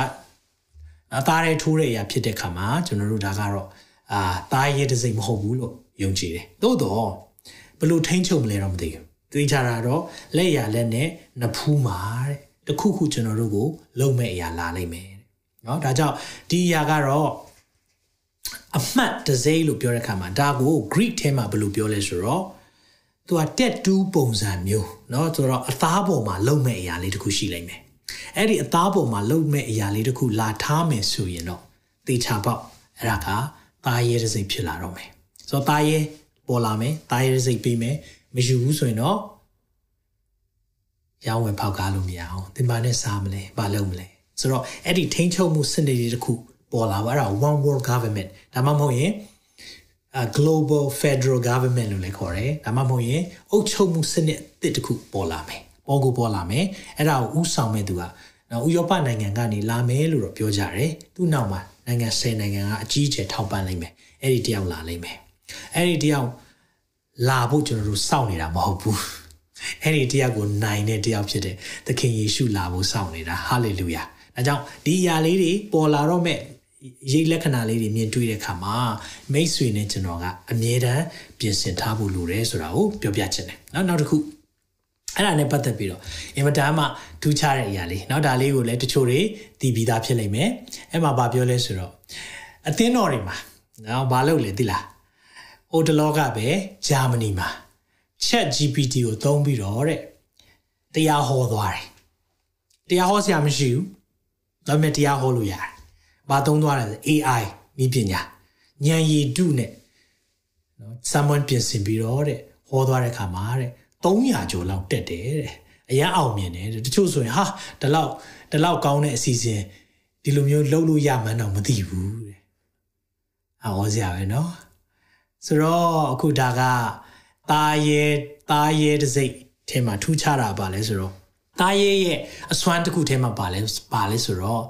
Speaker 1: အသားရဲထိုးတဲ့အရာဖြစ်တဲ့ခါမှာကျွန်တော်တို့ဒါကတော့အာသားရဲဒစိမ့်မဟုတ်ဘူးလို့ယုံကြည်တယ်။သို့တော့ဘယ်လိုထိန်းချုပ်မလဲတော့မသိဘူး။သိချတာတော့လက်ရလက်နဲ့နဖူးမှာတဲ့တခုခုကျွန်တော်တို့ကိုလုံမဲ့အရာလာနိုင်မယ်တဲ့။နော်ဒါကြောင့်ဒီအရာကတော့ အမှတ်တစိလို့ပြောတဲ့အခါမှာဒါကို Greek ထဲမှာဘယ်လိုပြောလဲဆိုတော့သူက tattoo ပုံစံမျိုးเนาะဆိုတော့အသားပေါ်မှာလုံမဲ့အရာလေးတစ်ခုရှိလိမ့်မယ်အဲ့ဒီအသားပေါ်မှာလုံမဲ့အရာလေးတစ်ခုလာထားမယ်ဆိုရင်တော့သေချာပေါက်အဲ့ဒါကသားရဲတဲ့စိတ်ဖြစ်လာတော့မယ်ဆိုတော့သားရဲပေါ်လာမယ်သားရဲတဲ့စိတ်ပြီးမယ်မယူဘူးဆိုရင်တော့ရောင်းဝယ်ဖောက်ကားလို့မရအောင်သင်ပါနဲ့စားမလဲမလုပ်မလဲဆိုတော့အဲ့ဒီထိန်းချုပ်မှုစနစ်တွေတစ်ခု ပေါ်လာပါအဲ့ဒါ one world government ဒါမှမဟုတ်ရင် global federal government လို့လည်းခေါ်တယ်ဒါမှမဟုတ်ရင်အုပ်ချုပ်မှုစနစ်အသစ်တစ်ခုပေါ်လာမယ်ပေါ်ကိုပေါ်လာမယ်အဲ့ဒါကိုဥဆောင်မဲ့သူကနော်ဥရောပနိုင်ငံကနေလာမယ်လို့တော့ပြောကြတယ်သူ့နောက်မှာနိုင်ငံ10နိုင်ငံကအကြီးအကျယ်ထောက်ပံ့နိုင်မယ်အဲ့ဒီတယောက်လာလိမ့်မယ်အဲ့ဒီတယောက်လာဖို့ကျွန်တော်တို့စောင့်နေတာမဟုတ်ဘူးအဲ့ဒီတယောက်ကိုနိုင်တဲ့တယောက်ဖြစ်တဲ့သခင်ယေရှုလာဖို့စောင့်နေတာဟာလေလုယာဒါကြောင့်ဒီအရာလေးတွေပေါ်လာတော့မဲ့ ရိတ်လက္ခဏာလေးတွေမြင်တွေ့တဲ့အခါမှာမိတ်ဆွေနဲ့ကျွန်တော်ကအမြဲတမ်းပြင်ဆင်ထားဖို့လိုတယ်ဆိုတာကိုပြောပြချင်တယ်။နောက်နောက်တစ်ခုအဲ့ဒါနဲ့ပတ်သက်ပြီးတော့အင်မတန်မှထူးခြားတဲ့အရာလေးနောက်ဒါလေးကိုလည်းတချို့တွေတည်ပြီးသားဖြစ်လိမ့်မယ်။အဲ့မှာဗာပြောလဲဆိုတော့အသင်းတော်တွေမှာနော်ဘာလို့လဲသိလား။ဟိုတလောကပဲဂျာမနီမှာ Chat GPT ကိုသုံးပြီးတော့တဲ့တရားဟောသွားတယ်။တရားဟောဆရာမရှိဘူး။ဒါပေမဲ့တရားဟောလို့ရတယ် ဘာသုံးသွားလဲ AI ဤပညာဉာဏ်ရည်တုနဲ့နော် someone ပြင်ဆင်ပြီးတော့တဲ့ဟောသွားတဲ့ခါမှာတဲ့ 300ကျော်လောက်တက်တယ်တဲ့အရန်အောင်မြင်တယ်တချို့ဆိုရင်ဟာဒီလောက်ဒီလောက်ကောင်းတဲ့အစီအစဉ်ဒီလိုမျိုးလုပ်လို့ရမှန်းတော့မသိဘူးတဲ့အော်စရာပဲเนาะဆိုတော့အခုဒါကตาရဲตาရဲတစိတ်ထဲမှာထူးခြားတာပါလဲဆိုတော့ตาရဲရဲ့အစွမ်းတစ်ခုထဲမှာပါလဲပါလဲဆိုတော့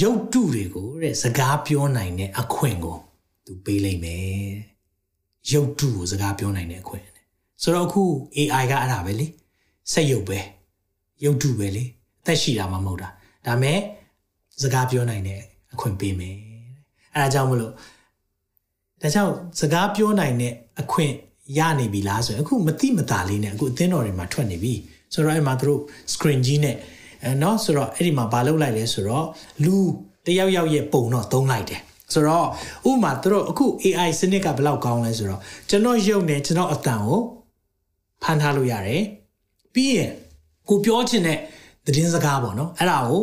Speaker 1: ရုပ်တုတွေကိုတဲ့စကားပြောနိုင်တဲ့အခွင့်ကိုသူပေးလိုက်မယ်ရုပ်တုကိုစကားပြောနိုင်တဲ့အခွင့်ဆိုတော့အခု AI ကအဲ့ဒါပဲလေစက်ရုပ်ပဲရုပ်တုပဲလေအသက်ရှိတာမှမဟုတ်တာဒါမဲ့စကားပြောနိုင်တဲ့အခွင့်ပေးမယ်အဲ့ဒါကြောင့်မလို့ဒါကြောင့်စကားပြောနိုင်တဲ့အခွင့်ရနေပြီလားဆိုရင်အခုမတိမတာလေးနဲ့အခုအသင်းတော်တွေမှာထွက်နေပြီဆိုတော့အဲ့မှာသူတို့ screen ကြီးနဲ့ အဲเนาะဆိုတော့အဲ့ဒီမှာဘာလုပ်လိုက်လဲဆိုတော့လူတယောက်ယောက်ရဲ့ပုံတော့သုံးလိုက်တယ်ဆိုတော့ဥမာသူတို့အခု AI စနစ်ကဘယ်လောက်ကောင်းလဲဆိုတော့ကျွန်တော်ရုပ်နဲ့ကျွန်တော်အတန်ကိုဖန်ထားလို့ရတယ်ပြီးရင်ကိုပြောချင်တဲ့သတင်းစကားပေါ့နော်အဲ့ဒါကို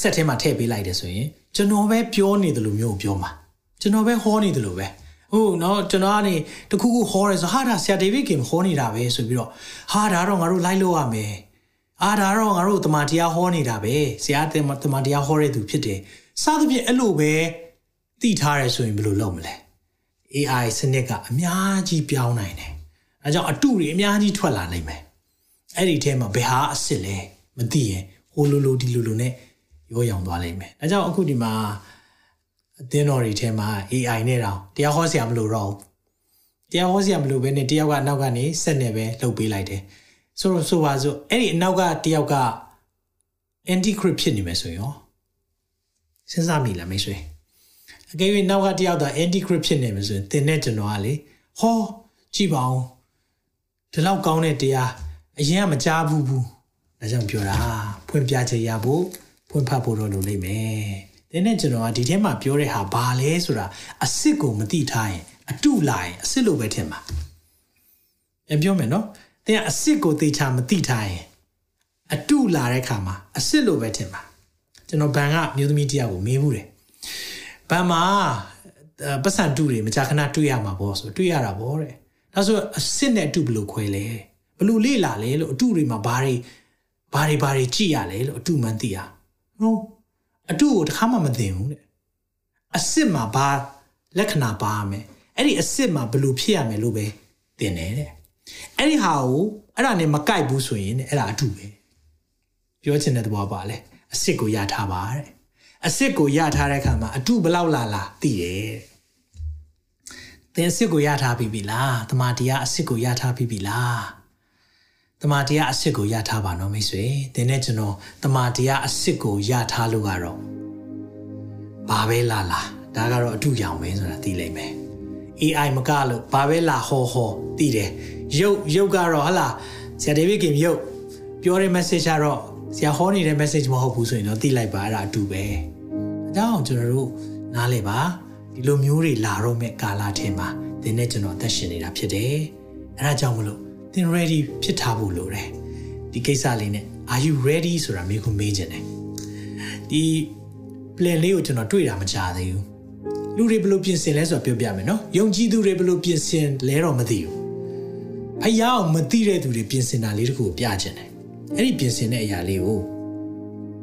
Speaker 1: စက်ထဲမှာထည့်ပေးလိုက်တယ်ဆိုရင်ကျွန်တော်ပဲပြောနေတယ်လို့မျိုးပြောမှာကျွန်တော်ပဲဟောနေတယ်လို့ပဲဟုတ်နော်ကျွန်တော်ကနေတခုခုဟောရဲဆိုဟာဒါဆရာဒေးဗစ်ကင်ဟောနေတာပဲဆိုပြီးတော့ဟာဒါတော့ငါတို့လိုက်လို့ရမယ် အာဒါတော့ငါတို့တမန်တရားဟောနေတာပဲဆရာတမန်တရားဟောတဲ့သူဖြစ်တယ်စသဖြင့်အဲ့လိုပဲသိထားရဲဆိုရင်ဘယ်လိုလုပ်မလဲ AI စနစ်ကအများကြီးပြောင်းနိုင်တယ်အဲကြောင့်အတုတွေအများကြီးထွက်လာနိုင်မယ်အဲ့ဒီထဲမှာဘယ်ဟာအစ်စ်လဲမသိရင်ဟိုလိုလိုဒီလိုလိုနဲ့ရောရောင်သွားလိမ့်မယ်ဒါကြောင့်အခုဒီမှာအသင်းတော်တွေထဲမှာ AI နဲ့တောင်တရားဟောဆရာမလို့တော့တရားဟောဆရာမလို့ပဲနဲ့တယောက်ကနောက်ကနေစက်နဲ့ပဲလှုပ်ပေးလိုက်တယ် ဆိုတော့ဆိုပါစို့အဲ့ဒီအနောက်ကတယောက်က anti crypt ဖြစ်နေမယ်ဆိုရင်စဉ်းစားမိလားမိတ်ဆွေအကယ်၍နောက်ကတယောက်သာ anti crypt ဖြစ်နေမယ်ဆိုရင်သင်နဲ့ကျွန်တော်ကလေဟောကြည့်ပါဦးဒီလောက်ကောင်းတဲ့တရားအရင်ကမကြားဘူးဘူးဒါကြောင့်ပြောတာဖွင့်ပြချက်ရဖို့ဖွင့်ဖတ်ဖို့တော့လိုလိမ့်မယ်။ဒီနေ့ကျွန်တော်ကဒီထဲမှာပြောတဲ့ဟာဘာလဲဆိုတာအစ်စ်ကိုမသိထားရင်အတုလာရင်အစ်စ်လိုပဲထင်ပါ။ပြန်ပြောမယ်နော်။ သင်ကအစ်စ်ကိုသိချာမသိထားရင်အတုလာတဲ့ခါမှာအစ်စ်လိုပဲထင်ပါ။ကျွန်တော်ဘန်ကမျိုးသမီးတယောက်ကိုမေးဘူးတယ်။ဘန်မှာပတ်စံတူတွေမကြာခဏတွေ့ရမှာပေါ့ဆိုတွေ့ရတာပေါ့တဲ့။ဒါဆိုအစ်စ်နဲ့အတုဘယ်လိုခွဲလဲ။ဘလို့လေ့လာလဲလို့အတုတွေမှာဘာတွေဘာတွေဘာတွေကြည့်ရလဲလို့အတုမှန်းသိရဟုတ်အတုကိုတစ်ခါမှမသိဘူးတဲ့အစ်စ်မှာဘာလက္ခဏာပါမယ်အဲ့ဒီအစ်စ်မှာဘလို့ဖြစ်ရမယ်လို့ပဲသင်တယ်တဲ့ အဲ့ဒီဟာကိုအဲ့ဒါနဲ့မကိုက်ဘူးဆိုရင်အဲ့ဒါအတုပဲပြောချင်တဲ့သဘောပါလေအစ်စ်ကိုရထားပါတဲ့အစ်စ်ကိုရထားတဲ့အခါမှာအတုဘလောက်လာလာသိတယ်သင်အစ်စ်ကိုရထားပြီပြီလားတမာတရားအစ်စ်ကိုရထားပြီပြီလားတမာတရားအစ်စ်ကိုရထားပါနော်မိတ်ဆွေသင်နဲ့ကျွန်တော်တမာတရားအစ်စ်ကိုရထားလို့ကတော့ဘာပဲလာလာဒါကတော့အတူရောင်ပဲဆိုတာသိလိမ့်မယ် AI မကလို့ဘာပဲလာဟောဟောသိတယ် ရုပ်ရုပ်ကတော့ဟလာဆရာဒေးဗစ်ကင်ရုပ်ပြောတဲ့ message ကတော့ဆရာဟောနေတဲ့ message မဟုတ်ဘူးဆိုရင်တော့သိလိုက်ပါအဲ့ဒါအတူပဲအကြောင်းကျွန်တော်တို့နားလေပါဒီလိုမျိုးတွေလာတော့မဲ့ကာလထဲမှာသင်နဲ့ကျွန်တော်အသက်ရှင်နေတာဖြစ်တယ်အဲ့ဒါကြောင့်မလို့သင် ready ဖြစ်ထားဖို့လိုတယ်ဒီကိစ္စလေးနဲ့ are you ready ဆိုတာမျိုးကိုမေးချင်တယ်ဒီ plan လေးကိုကျွန်တော်တွေ့တာမကြသေးဘူးလူတွေဘယ်လိုပြင်ဆင်လဲဆိုတာပြောပြမယ်နော်ယုံကြည်သူတွေဘယ်လိုပြင်ဆင်လဲတော့မသိဘူး ဖယားအောင်မသိတဲ့သူတွေပြင်ဆင်တာလေးတခုကိုပြချင်တယ်အဲ့ဒီပြင်ဆင်တဲ့အရာလေးကို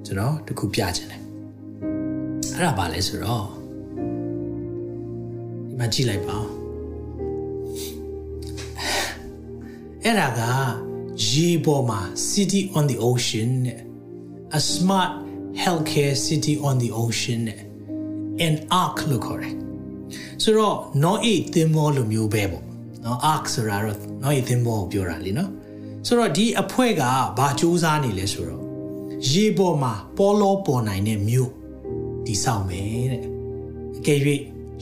Speaker 1: ကျွန်တော်တခုပြချင်တယ်အဲ့ဒါဘာလဲဆိုတော့ဒီမှာကြည့်လိုက်ပါအဲ့ဒါကရေပေါ်မှာ city on the ocean a smart healthcare city on the ocean an ark လို့ခေါ်တယ်ဆိုတော့ no a သင်္ဘောလိုမျိုးပဲပေါ့ နော် ark ဆိုတာတော့ no a သင်္ဘောကိုပြောတာလीနော်ဆိုတော့ဒီအဖွဲကဘာစူးစမ်းနေလဲဆိုတော့ရေပေါ်မှာပေါ်လောပေါ်နိုင်တဲ့မြို့ဒီဆောင်မယ်တဲ့အကယ်၍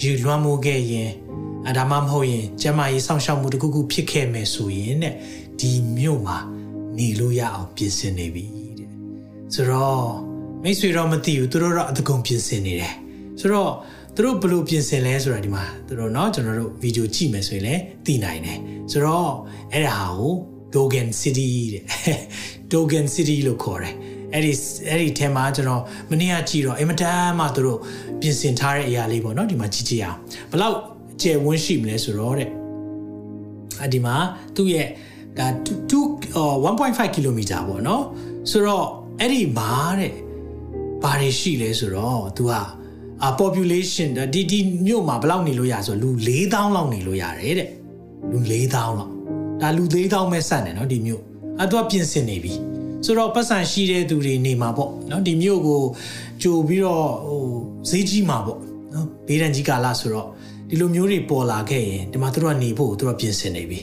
Speaker 1: ရေလွှမ်းမိုးခဲ့ရင်အဲဒါမှမဟုတ်ရင်ကျမကြီးစောင့်ရှောက်မှုတစ်ခုခုဖြစ်ခဲ့မယ်ဆိုရင်တဲ့ဒီမြို့မှာနေလို့ရအောင်ပြင်ဆင်နေပြီတဲ့ဆိုတော့မိတ်ဆွေတော့မသိဘူးသူတို့တော့အတကုံပြင်ဆင်နေတယ်ဆိုတော့ သူတို့ဘယ်လိုပြင်ဆင်လဲဆိုတာဒီမှာသူတို့เนาะကျွန်တော်တို့ဗီဒီယိုကြည့်မယ်ဆိုရင်လည်းသိနိုင်တယ်ဆိုတော့အဲ့ဒါဟာကို Dogen City တဲ့ Dogen City လို့ခေါ်တယ်အဲ့ဒီအဲ့ဒီထဲမှာကျွန်တော်မနေ့ကကြည့်တော့အင်မတန်မှသူတို့ပြင်ဆင်ထားတဲ့အရာလေးပေါ့နော်ဒီမှာကြည့်ကြည့်အောင်ဘလောက်ကျယ်ဝန်းရှိမလဲဆိုတော့တဲ့အဲဒီမှာသူ့ရဲ့ဒါ2 1.5 km ပေါ့နော်ဆိုတော့အဲ့ဒီမှာတဲ့ဘာတွေရှိလဲဆိုတော့ तू က population ဒီဒီမြို့မှာဘယ်လောက်နေလို့ရဆိုလူ4000လောက်နေလို့ရတယ်တဲ့လူ4000လောက်ဒါလူ4000ပဲစက်နေเนาะဒီမြို့အဲ့တော့ပြင်ဆင်နေပြီဆိုတော့ပတ်စံရှိတဲ့သူတွေနေမှာပေါ့เนาะဒီမြို့ကိုကြိုပြီးတော့ဟိုဈေးကြီးမှာပေါ့เนาะဘေးဒဏ်ကြီးကာလဆိုတော့ဒီလိုမျိုးတွေပေါ်လာခဲ့ရင်ဒီမှာသူတို့ကနေဖို့သူတို့ပြင်ဆင်နေပြီ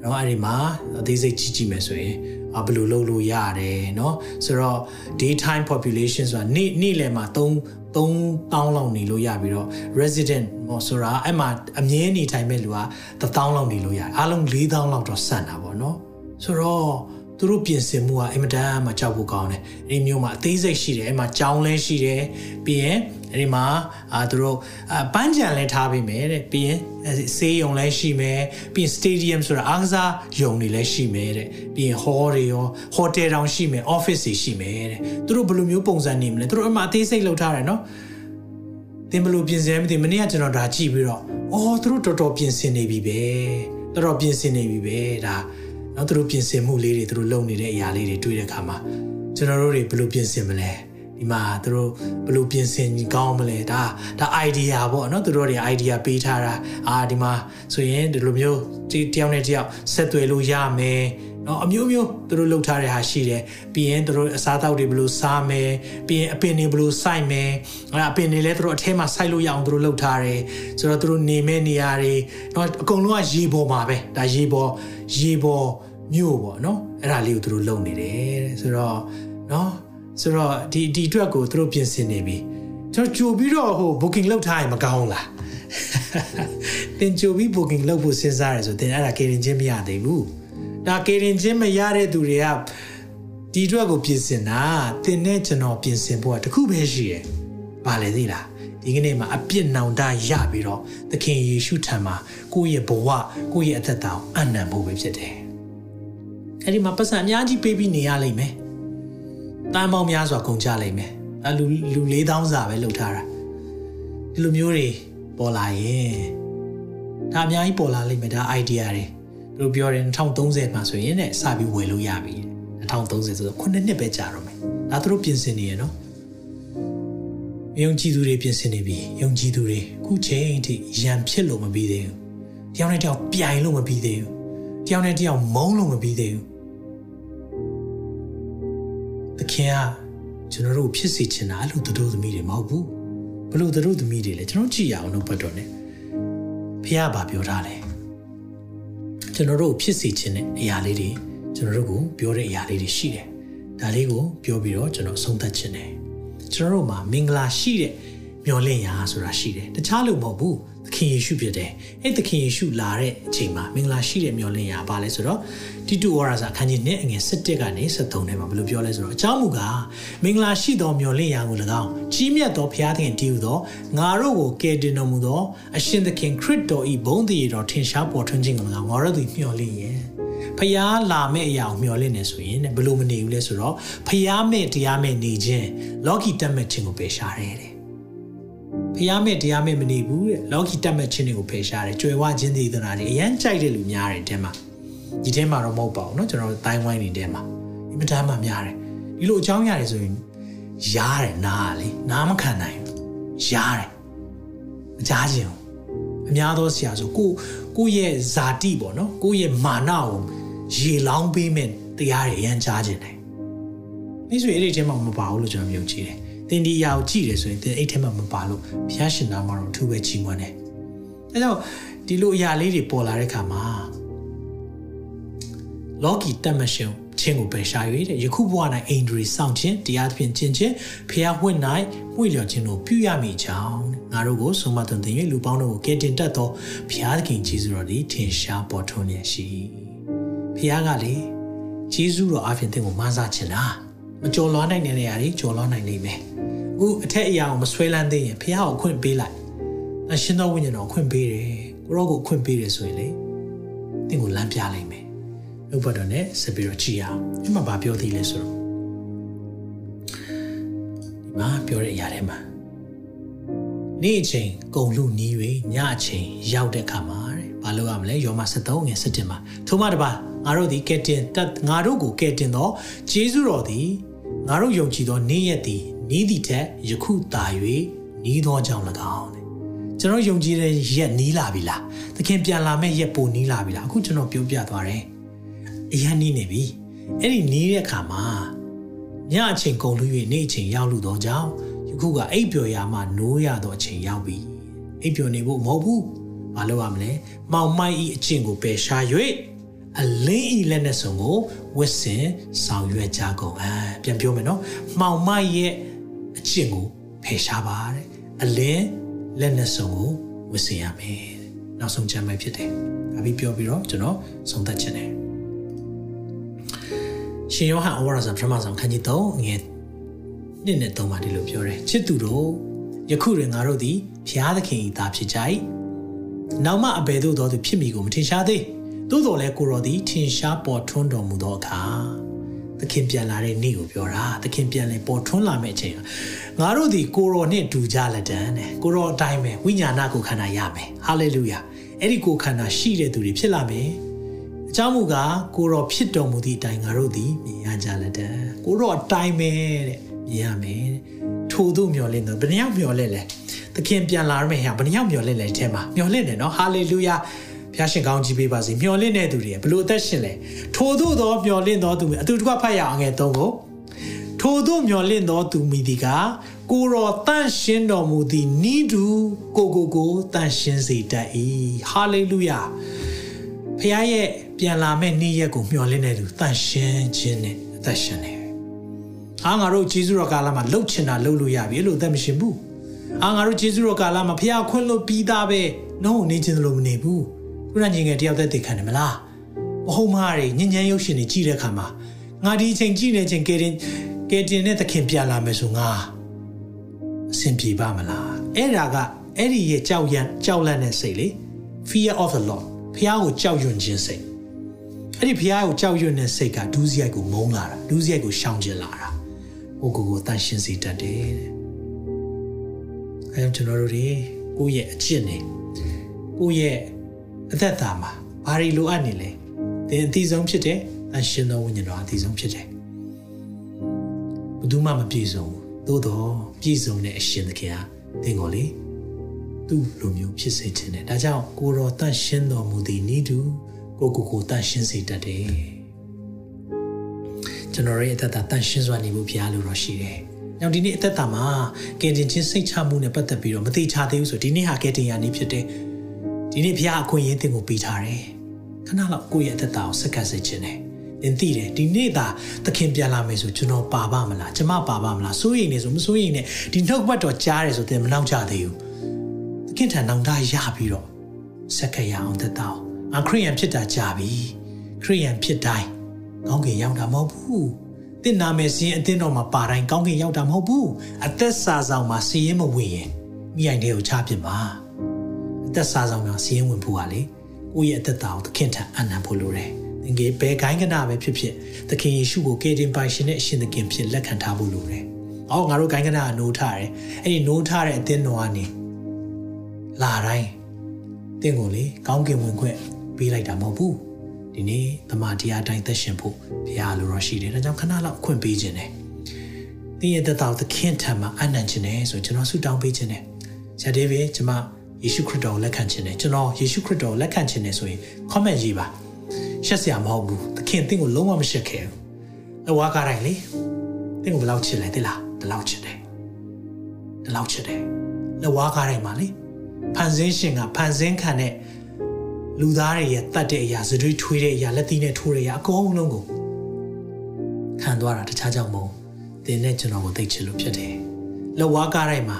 Speaker 1: เนาะအဲ့ဒီမှာအသေးစိတ်ကြီးကြီးမယ်ဆိုရင်ဘယ်လိုလုပ်လို့ရတယ်เนาะဆိုတော့ daytime population ဆိုတာနေ့နေ့လယ်မှာ3 3000လောက်နေလို့ရပြီးတော့ resident ဟောဆိုတာအဲ့မှာအမြဲနေထိုင်မဲ့လူက1000လောက်နေလို့ရတယ်အားလုံး4000လောက်တော့ဆန်တာပေါ့နော်ဆိုတော့သူတို့ပြင်ဆင်မှုကအင်မတန်မှကြောက်ဖို့ကောင်းတယ်။အဲဒီမျိုးမှာအသေးစိတ်ရှိတယ်။အဲမှာကြောင်းလဲရှိတယ်။ပြီးရင်အဲ့ဒီမှာအာသူတို့အပန်းကြံလဲထားပေးမယ်တဲ့ပြီးရင်ဆေးရုံလဲရှိမယ်ပြီးရင် stadium ဆိုတာအားကစားရုံတွေလဲရှိမယ်တဲ့ပြီးရင် hall တွေရော hotel တောင်ရှိမယ် office တွေရှိမယ်တဲ့သူတို့ဘယ်လိုမျိုးပုံစံနေမလဲသူတို့အမှအသေးစိတ်လုပ်ထားတယ်နော်သင်ဘယ်လိုပြင်ဆင်မသိမနေ့ကကျွန်တော်ဒါကြည့်ပြီးတော့အော်သူတို့တော်တော်ပြင်ဆင်နေပြီပဲတော်တော်ပြင်ဆင်နေပြီပဲဒါနော်သူတို့ပြင်ဆင်မှုလေးတွေသူတို့လုပ်နေတဲ့အရာလေးတွေတွေ့တဲ့အခါမှာကျွန်တော်တို့တွေဘယ်လိုပြင်ဆင်မလဲ ဒီမှာသူတို့ဘယ်လိုပြင်ဆင်ကောင်းမလဲဒါဒါ idea ပေါ့နော်သူတို့တွေ idea ပေးထားတာအာဒီမှာဆိုရင်ဒီလိုမျိုးတယောက်နဲ့တယောက်ဆက်သွယ်လို့ရမယ်နော်အမျိုးမျိုးသူတို့လှုပ်ထားတဲ့ဟာရှိတယ်ပြီးရင်သူတို့အစားအသောက်တွေဘယ်လိုစားမယ်ပြီးရင်အပင်တွေဘယ်လိုစိုက်မယ်အဲ့အပင်တွေလည်းသူတို့အထဲမှာစိုက်လို့ရအောင်သူတို့လှုပ်ထားတယ်ဆိုတော့သူတို့နေမဲ့နေရာတွေနော်အကုန်လုံးကရေပေါ်မှာပဲဒါရေပေါ်ရေပေါ်မြို့ပေါ့နော်အဲ့ဒါလေးကိုသူတို့လုပ်နေတယ်ဆိုတော့နော် ဆိုတော့ဒီဒီအတွက်ကိုသူတို့ပြင်ဆင်နေပြီကျွန်တော်ကြိုပြီးတော့ဟို booking လုပ်ထားရင်မကောင်းလားတင်ကြိုပြီး booking လုပ်ဖို့စဉ်းစားရဆိုတင်အဲ့ဒါကေရင်ချင်းမရသေးဘူးဒါကေရင်ချင်းမရတဲ့သူတွေကဒီအတွက်ကိုပြင်ဆင်တာတင်နဲ့ကျွန်တော်ပြင်ဆင်ဖို့ကတခုပဲရှိရယ်ဘာလဲသိလားဒီကနေ့မှာအပြစ်နောင်တရပြီးတော့သခင်ယေရှုထံမှာကိုယ့်ရဲ့ဘဝကိုယ့်ရဲ့အသက်တာကိုအနံ့ဖို့ပဲဖြစ်တယ်အဲ့ဒီမှာပတ်စံအများကြီးပေးပြီးနေရလိမ့်မယ် တန်ပေါင်းများစွာကုန်ကြလိမ့်မယ်အလူလူ4000စာပဲလုပ်ထားတာဒီလိုမျိုးတွေပေါ်လာရင်ဒါအများကြီးပေါ်လာလိမ့်မယ်ဒါ idea တွေသူတို့ပြောတယ်2030မှာဆိုရင်ねစပြီးဝယ်လို့ရပြီ2030ဆိုတော့9နှစ်ပဲကြာတော့မယ်ဒါသူတို့ပြင်ဆင်နေရနော်ယုံကြည်သူတွေပြင်ဆင်နေပြီယုံကြည်သူတွေခုချိန်အထိရံဖြစ်လို့မပြီးသေးဘူးတယောက်နဲ့တယောက်ပြိုင်လို့မပြီးသေးဘူးတယောက်နဲ့တယောက်မုန်းလို့မပြီးသေးဘူး သခင်ကကျွန်တော်တို့ဖြစ်စေချင်တာအဲ့လိုတို့သမီးတွေမဟုတ်ဘူးဘလို့တို့သမီးတွေလဲကျွန်တော်ကြည့်ရအောင်လို့ဘတ်တော် ਨੇ ဖះဘာပြောထားလဲကျွန်တော်တို့ဖြစ်စေချင်တဲ့အရာလေးတွေကျွန်တော်တို့ကိုပြောတဲ့အရာလေးတွေရှိတယ်ဒါလေးကိုပြောပြီးတော့ကျွန်တော်ဆုံးသက်ချင်တယ်ကျွန်တော်တို့မှာမင်္ဂလာရှိတဲ့မျော်လင့်ရာဆိုတာရှိတယ်တခြားလို့မဟုတ်ဘူး သခင်ယေရှုဖြစ်တယ်အဲ့သခင်ယေရှုလာတဲ့အချိန်မှာမင်္ဂလာရှိတဲ့မျော်လင့်ရာဘာလဲဆိုတော့တိတုဝါရစာအခန်းကြီး1အငယ်17ကနေ73ထဲမှာဘယ်လိုပြောလဲဆိုတော့အကြောင်းမူကားမင်္ဂလာရှိသောမျော်လင့်ရာကို၎င်းကြီးမြတ်သောဘုရားသခင်တည်ဟူသောငါတို့ကိုကယ်တင်တော်မူသောအရှင်သခင်ခရစ်တော်ဤဘုန်းတည်တော်ထင်ရှားပေါ်ထွန်းခြင်းကို၎င်းငါတို့သည်မျှော်လင့်ရဲ့ဖျားလာမဲ့အရာကိုမျှော်လင့်နေဆိုရင်ဘယ်လိုမနေဘူးလဲဆိုတော့ဖျားမဲ့တရားမဲ့နေခြင်းလောကီတက်မဲ့ခြင်းကိုပယ်ရှားတယ်တဲ့ ဖျားမဲ့တရားမဲ့မနေဘူးတဲ့လောကီတက်မဲ့ခြင်းတွေကိုပယ်ရှားတယ်ကြွယ်ဝခြင်းတည်သနာတွေအရန်ကြိုက်တဲ့လူများတယ်တဲ့မှာဒီထဲမှာတော့မဟုတ်ပါဘူးเนาะကျွန်တော်တို့တိုင်းဝိုင်းနေထဲမှာအင်မတန်မှများတယ်ဒီလိုအကြောင်းရတယ်ဆိုရင်ရားတယ်နားလေနားမခံနိုင်ရားတယ်မကြားခြင်းအများသောဆရာဆိုကိုကိုရဲ့ဇာတိပေါ့နော်ကိုရဲ့မာနကိုရေလောင်းပေးမဲ့တရားတွေအရန်ကြားခြင်းတယ်ဒီဆိုအဲ့ဒီထဲမှာမပါဘူးလို့ကျွန်တော်မြင်ကြည့်တယ် သင်ဒီအရာကိုကြည့်တယ်ဆိုရင်သင်အဲ့ထဲမှာမပါလို့ဘုရားရှင်နာမှာတော့သူ့ပဲချီးမွမ်းတယ်အဲကြောင့်ဒီလိုအရာလေးတွေပေါ်လာတဲ့ခါမှာလောကီတတ်မရှင်ချင်းကိုပယ်ရှား၍တဲ့ယခုဘဝ၌အိန္ဒြေဆောင်ခြင်းတရားသဖြင့်ကျင့်ခြင်းဖျားဝှင့်၌မှုလျော်ခြင်းတို့ပြုရမိကြောင်းငါတို့ကိုဆုံးမသွန်သင်၍လူပေါင်းတို့ကိုကယ်တင်တတ်သောဖျားသခင်ကြီးစုတော်သည်ထင်ရှားပေါ်ထွန်းနေရှိဖျားကလေကြီးစုတော်အဖင်သင်ကိုမဆာချင်တာ မကြော်လွားနိုင်တဲ့နေရာတွေကြော်လွားနိုင်နေမယ်အခုအထက်အရာကိုမဆွဲလန်းသေးရင်ဖျားကိုအခွင့်ပေးလိုက်အရှင်တော်ဝိညာဉ်တော်အခွင့်ပေးတယ်ကိုရောကိုအခွင့်ပေးတယ်ဆိုရင်လေသင်ကိုလမ်းပြလိုက်မယ်နှုတ်ဘတ်တော်နဲ့ဆက်ပြီးတော့ကြည်အောင်ဒီမှာဗာပြောသေးလဲဆိုတော့ဒီမှာပြောတဲ့အရာထဲမှာနေ့အချိန်ကုံလူနီး၍ညအချိန်ရောက်တဲ့အခါမှာတဲ့ဘာလို့ရမလဲယောမ73ငယ်17မှာထို့မှတပါ ငငါတို့သည်ကဲတင်တငါတို့ကိုကဲတင်သောဂျေဇုတော်သည်ငါတို့ယုံကြည်သောနေ့ရက်သည်နီးသည့်ထက်ယခုသာ၍နီးသောကြောင့်၎င်းတဲ့ကျွန်တော်ယုံကြည်တဲ့ရက်နီးလာပြီလားသခင်ပြန်လာမဲ့ရက်ပိုနီးလာပြီလားအခုကျွန်တော်ပြောပြသွားတယ်အရင်နီးနေပြီအဲ့ဒီနီးတဲ့အခါမှာညအချိန်ကုန်လို့၍နေ့အချိန်ရောက်လို့တော့ကြောင့်ယခုကအိပ်ပျော်ရာမှနိုးရတော့အချိန်ရောက်ပြီအိပ်ပျော်နေဖို့မဟုတ်ဘူးမလုပ်ရမလဲမောင်မိုက်ဤအကျင့်ကိုပယ်ရှား၍ အလင်းဤလက်နဲ့ဆုံကိုဝစ်စင်ဆောင်ရွက်ကြကုန်အဲပြန်ပြောမယ်နော်မှောင်မိုက်ရဲ့အကျင့်ကိုဖယ်ရှားပါတဲ့အလင်းလက်နဲ့ဆုံကိုဝစ်စင်ရမယ်နောက်ဆုံးချမ်းပဲဖြစ်တယ်ဒါပြီးပြောပြီးတော့ကျွန်တော်ဆုံးသက်ချင်တယ်ရှင်ယောဟန်ဩဝါဒစာပထမဆုံးခန်းကြီး3ငယ်1နဲ့3မှာဒီလိုပြောတယ်ချစ်သူတို့ယခုတွင်ငါတို့သည်ဖျားသခင်၏သားဖြစ်ကြ၏နောက်မှအဘယ်သို့သောသူဖြစ်မိကိုမထင်ရှားသေး သို့တော်လည်းကိုရောသည်ထင်ရှားပေါ်ထွန်းတော်မူသောအခါသခင်ပြန်လာတဲ့နေ့ကိုပြောတာသခင်ပြန်လဲပေါ်ထွန်းလာမယ့်အချိန်ငါတို့ဒီကိုရောနဲ့တူကြလက်တန်းတဲ့ကိုရောအတိုင်းပဲဝိညာဏကိုခန္ဓာရမယ်ဟာလေလုယာအဲ့ဒီကိုခန္ဓာရှိတဲ့သူတွေဖြစ်လာမယ်အကြောင်းမူကားကိုရောဖြစ်တော်မူသည့်အတိုင်းငါတို့ဒီမြင်ရကြလက်တန်းကိုရောအတိုင်းပဲတဲ့မြင်ရမယ်ထို့သို့မျှော်လင့်တော့ဘယ်နှယောက်မျှော်လင့်လဲသခင်ပြန်လာရမယ့်ဟာဘယ်နှယောက်မျှော်လင့်လဲအဲထဲမှာမျှော်လင့်တယ်နော်ဟာလေလုယာ ဖျားရှင်ကောင်းကြီးပေးပါစေမျော်လင့်တဲ့သူတွေဘလို့အသက်ရှင်လဲထိုသို့သောမျော်လင့်သောသူအတူတကွဖတ်ရအောင်ငယ်သုံးကိုထိုသို့မျော်လင့်သောသူမိဒီကကိုရောတန့်ရှင်းတော်မူသည်နိဒူကိုကိုကိုတန့်ရှင်းစေတတ်၏ဟာလေလုယာဖခင်ရဲ့ပြန်လာမယ့်နေ့ရက်ကိုမျှော်လင့်တဲ့သူတန့်ရှင်းခြင်းနဲ့အသက်ရှင်နေအားငါတို့ဂျေဇုတော်ကာလမှာလှုပ်ချင်တာလှုပ်လို့ရပြီလို့အသက်မရှင်ဘူးအားငါတို့ဂျေဇုတော်ကာလမှာဖခင်ခွင့်လို့ပြီးသားပဲနှုံးနေခြင်းလို့မနေဘူး ခုနညီငယ်တယောက်သက်သေခံတယ်မလားမဟုတ်မားတွေညဉ့်ညမ်းရုပ်ရှင်တွေကြည့်တဲ့အခါမှာငါဒီအချိန်ကြည့်နေချိန်ကဲတင်ကဲတင်နဲ့သခင်ပြန်လာမယ်ဆိုငါအဆင်ပြေပါမလားအဲ့ဒါကအဲ့ဒီရဲ့ကြောက်ရံကြောက်လန့်တဲ့စိတ်လေ fear of the lord ဖះကိုကြောက်ရွံ့ခြင်းစိတ်အဲ့ဒီဖះကိုကြောက်ရွံ့တဲ့စိတ်ကဒူးစရိုက်ကိုမုန်းလာတာဒူးစရိုက်ကိုရှောင်ကျင်လာတာဟိုကိုကိုတန်ရှင်းစေတတ်တယ်တဲ့အဲကျွန်တော်တို့တွေကိုယ့်ရဲ့အကျင့်တွေကိုယ့်ရဲ့ အသက်တာမှာဘာတွေလိုအပ်နေလဲသင်အသိဆုံးဖြစ်တယ်အရှင်သောဝိညာဉ်တော်အသိဆုံးဖြစ်တယ်ဘယ်သူမှမပြည့်စုံဘူးသို့တော့ပြည့်စုံတဲ့အရှင်သခင်ဟာသင်ကိုလေသူ့လိုမျိုးဖြစ်စေခြင်းနဲ့ဒါကြောင့်ကိုတော်တန့်ရှင်းတော်မူသည်ဤသူကိုကိုကိုတန့်ရှင်းစေတတ်တယ်ကျွန်တော်ရဲ့အသက်တာတန့်ရှင်းစွာနေဖို့ဖရားလိုတော့ရှိတယ်။နောက်ဒီနေ့အသက်တာမှာကင်တင်ချင်းစိတ်ချမှုနဲ့ပတ်သက်ပြီးတော့မသိချသေးဘူးဆိုဒီနေ့ဟာကယ်တင်ရနေဖြစ်တယ်။ ဒီနေ့ဘုရားအခွင့်အရေးတင်ကိုပေးထားတယ်ခဏလောက်ကိုယ့်ရဲ့အသက်တာကိုစက္ကပ်စေခြင်းနဲ့သင်သိတယ်ဒီနေ့သာသခင်ပြန်လာမယ်ဆိုကျွန်တော်ပါပါမလားကျမပါပါမလားစိုးရိမ်နေဆိုမစိုးရိမ်နဲ့ဒီနှုတ်ဘတ်တော်ကြားတယ်ဆိုသင်မနှောက်ကြသေးဘူးသခင်ထံနောင်တရပြီးတော့စက္ကပ်ရအောင်သက်တာအခရိယန်ဖြစ်တာကြာပြီခရိယန်ဖြစ်တိုင်းကောင်းကင်ရောက်တာမဟုတ်ဘူးတင့်နာမယ်စီးရင်အတင်းတော်မှာပါတိုင်းကောင်းကင်ရောက်တာမဟုတ်ဘူးအသက်စာဆောင်မှာစီးရင်မဝင်ရင်မိအိုင်တွေကိုချပြစ်ပါ အသက်စာဆောင်များစီးရင်ဝင်ဖို့ကလေကိုယ့်ရဲ့အသက်တာကိုသခင်ထံအနံဖို့လိုတယ်။သင်ကြီးဘယ်ကိုင်းကနာပဲဖြစ်ဖြစ်သခင်ယေရှုကိုကယ်တင်ပိုင်ရှင်နဲ့အရှင်သခင်ဖြစ်လက်ခံထားဖို့လိုတယ်။အော်ငါတို့ကိုင်းကနာကနိုးထားတယ်။အဲ့ဒီနိုးထားတဲ့အသင်းတော်ကနေလာတိုင်းသင်ကိုလေကောင်းကင်ဝင်ခွင့်ပေးလိုက်တာမဟုတ်ဘူး။ဒီနေ့တမန်တရားတိုင်းသက်ရှင်ဖို့ဘုရားလိုတော်ရှိတယ်။ဒါကြောင့်ခဏလောက်ခွင့်ပေးခြင်းနဲ့သင်ရဲ့သက်တာကိုသခင်ထံမှာအနံ့ခြင်းနဲ့ဆိုကျွန်တော်ဆုတောင်းပေးခြင်းနဲ့ဆရာဒေးဗစ်ကျွန်မ ယေရှုခရစ်တော်ကိုလက်ခံခြင်းနဲ့ကျွန်တော်ယေရှုခရစ်တော်ကိုလက်ခံခြင်းနဲ့ဆိုရင် comment ရေးပါရှက်စရာမဟုတ်ဘူးသခင်တင့်ကိုလုံးဝမရှက်ခဲ့ဘူးအဝါကားတိုင်းလေတင့်ကိုဘယ်လောက်ချစ်လဲသိလားဒီလောက်ချစ်တယ်ဒီလောက်ချစ်တယ်လက်ဝါးကားတိုင်းမှာလေဖန်ဆင်းရှင်ကဖန်ဆင်းခံတဲ့လူသားတွေရဲ့တတ်တဲ့အရာစတွေးထွေးတဲ့အရာလက်သီးနဲ့ထိုးတဲ့အရာအကုန်လုံးကိုခံသွားတာတခြားကြောင့်မဟုတ်တင်းနဲ့ကျွန်တော်ကိုသိချင်လို့ဖြစ်တယ်လက်ဝါးကားတိုင်းမှာ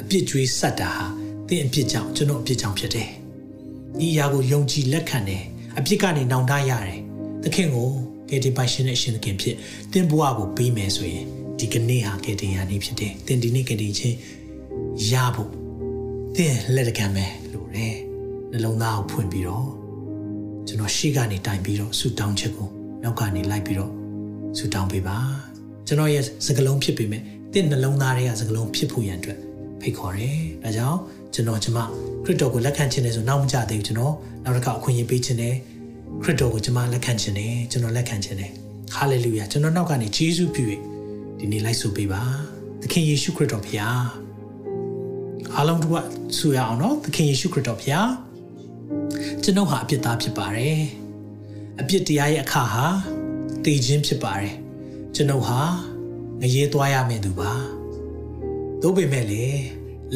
Speaker 1: အပြစ်ကြွေးဆက်တာဟာ သင်အပြစ်ကြောင့်ကျွန်တော်အပြစ်ကြောင့်ဖြစ်တယ်။ဒီအရာကိုယုံကြည်လက်ခံတယ်။အပြစ်ကနေနောင်တရတယ်။သခင်ကိုကယ်တင်ပိုင်ရှင်နဲ့ရှင်သခင်ဖြစ်သင်ဘဝကိုပေးမယ်ဆိုရင်ဒီကနေ့ဟာကယ်တင်ရနေ့ဖြစ်တယ်။သင်ဒီနေ့ကယ်တင်ခြင်းရဖို့သင်လက်တကမ်းပဲလို့တယ်။နှလုံးသားကိုဖွင့်ပြီးတော့ကျွန်တော်ရှေ့ကနေတိုင်ပြီးတော့ဆူတောင်းချက်ကိုနောက်ကနေလိုက်ပြီးတော့ဆူတောင်းပေးပါ။ကျွန်တော်ရဲ့စကလုံးဖြစ်ပေမဲ့တင့်နှလုံးသားတွေကစကလုံးဖြစ်ဖို့ရန်အတွက်ဖိတ်ခေါ်တယ်။ဒါကြောင့် ကျွန်တော်ကျမခရစ်တော်ကိုလက်ခံခြင်းနဲ့ဆိုနောက်မကြသေးဘူးကျွန်တော်နောက်တစ်ခါအခွင့်အရေးပေးခြင်းနဲ့ခရစ်တော်ကိုကျွန်မလက်ခံခြင်းနဲ့ကျွန်တော်လက်ခံခြင်းနဲ့ဟာလေလုယာကျွန်တော်နောက်ကနေယေရှုပြု၍ဒီနေ့လိုက်ဆိုပေးပါသခင်ယေရှုခရစ်တော်ဖခင်အားလုံးတို့ကဆူရအောင်နော်သခင်ယေရှုခရစ်တော်ဖခင်ကျွန်တော်ဟာအပြစ်သားဖြစ်ပါတယ်အပြစ်တရားရဲ့အခါဟာတည်ခြင်းဖြစ်ပါတယ်ကျွန်ုပ်ဟာငရေသွားရမယ့်သူပါသို့ပေမဲ့လေ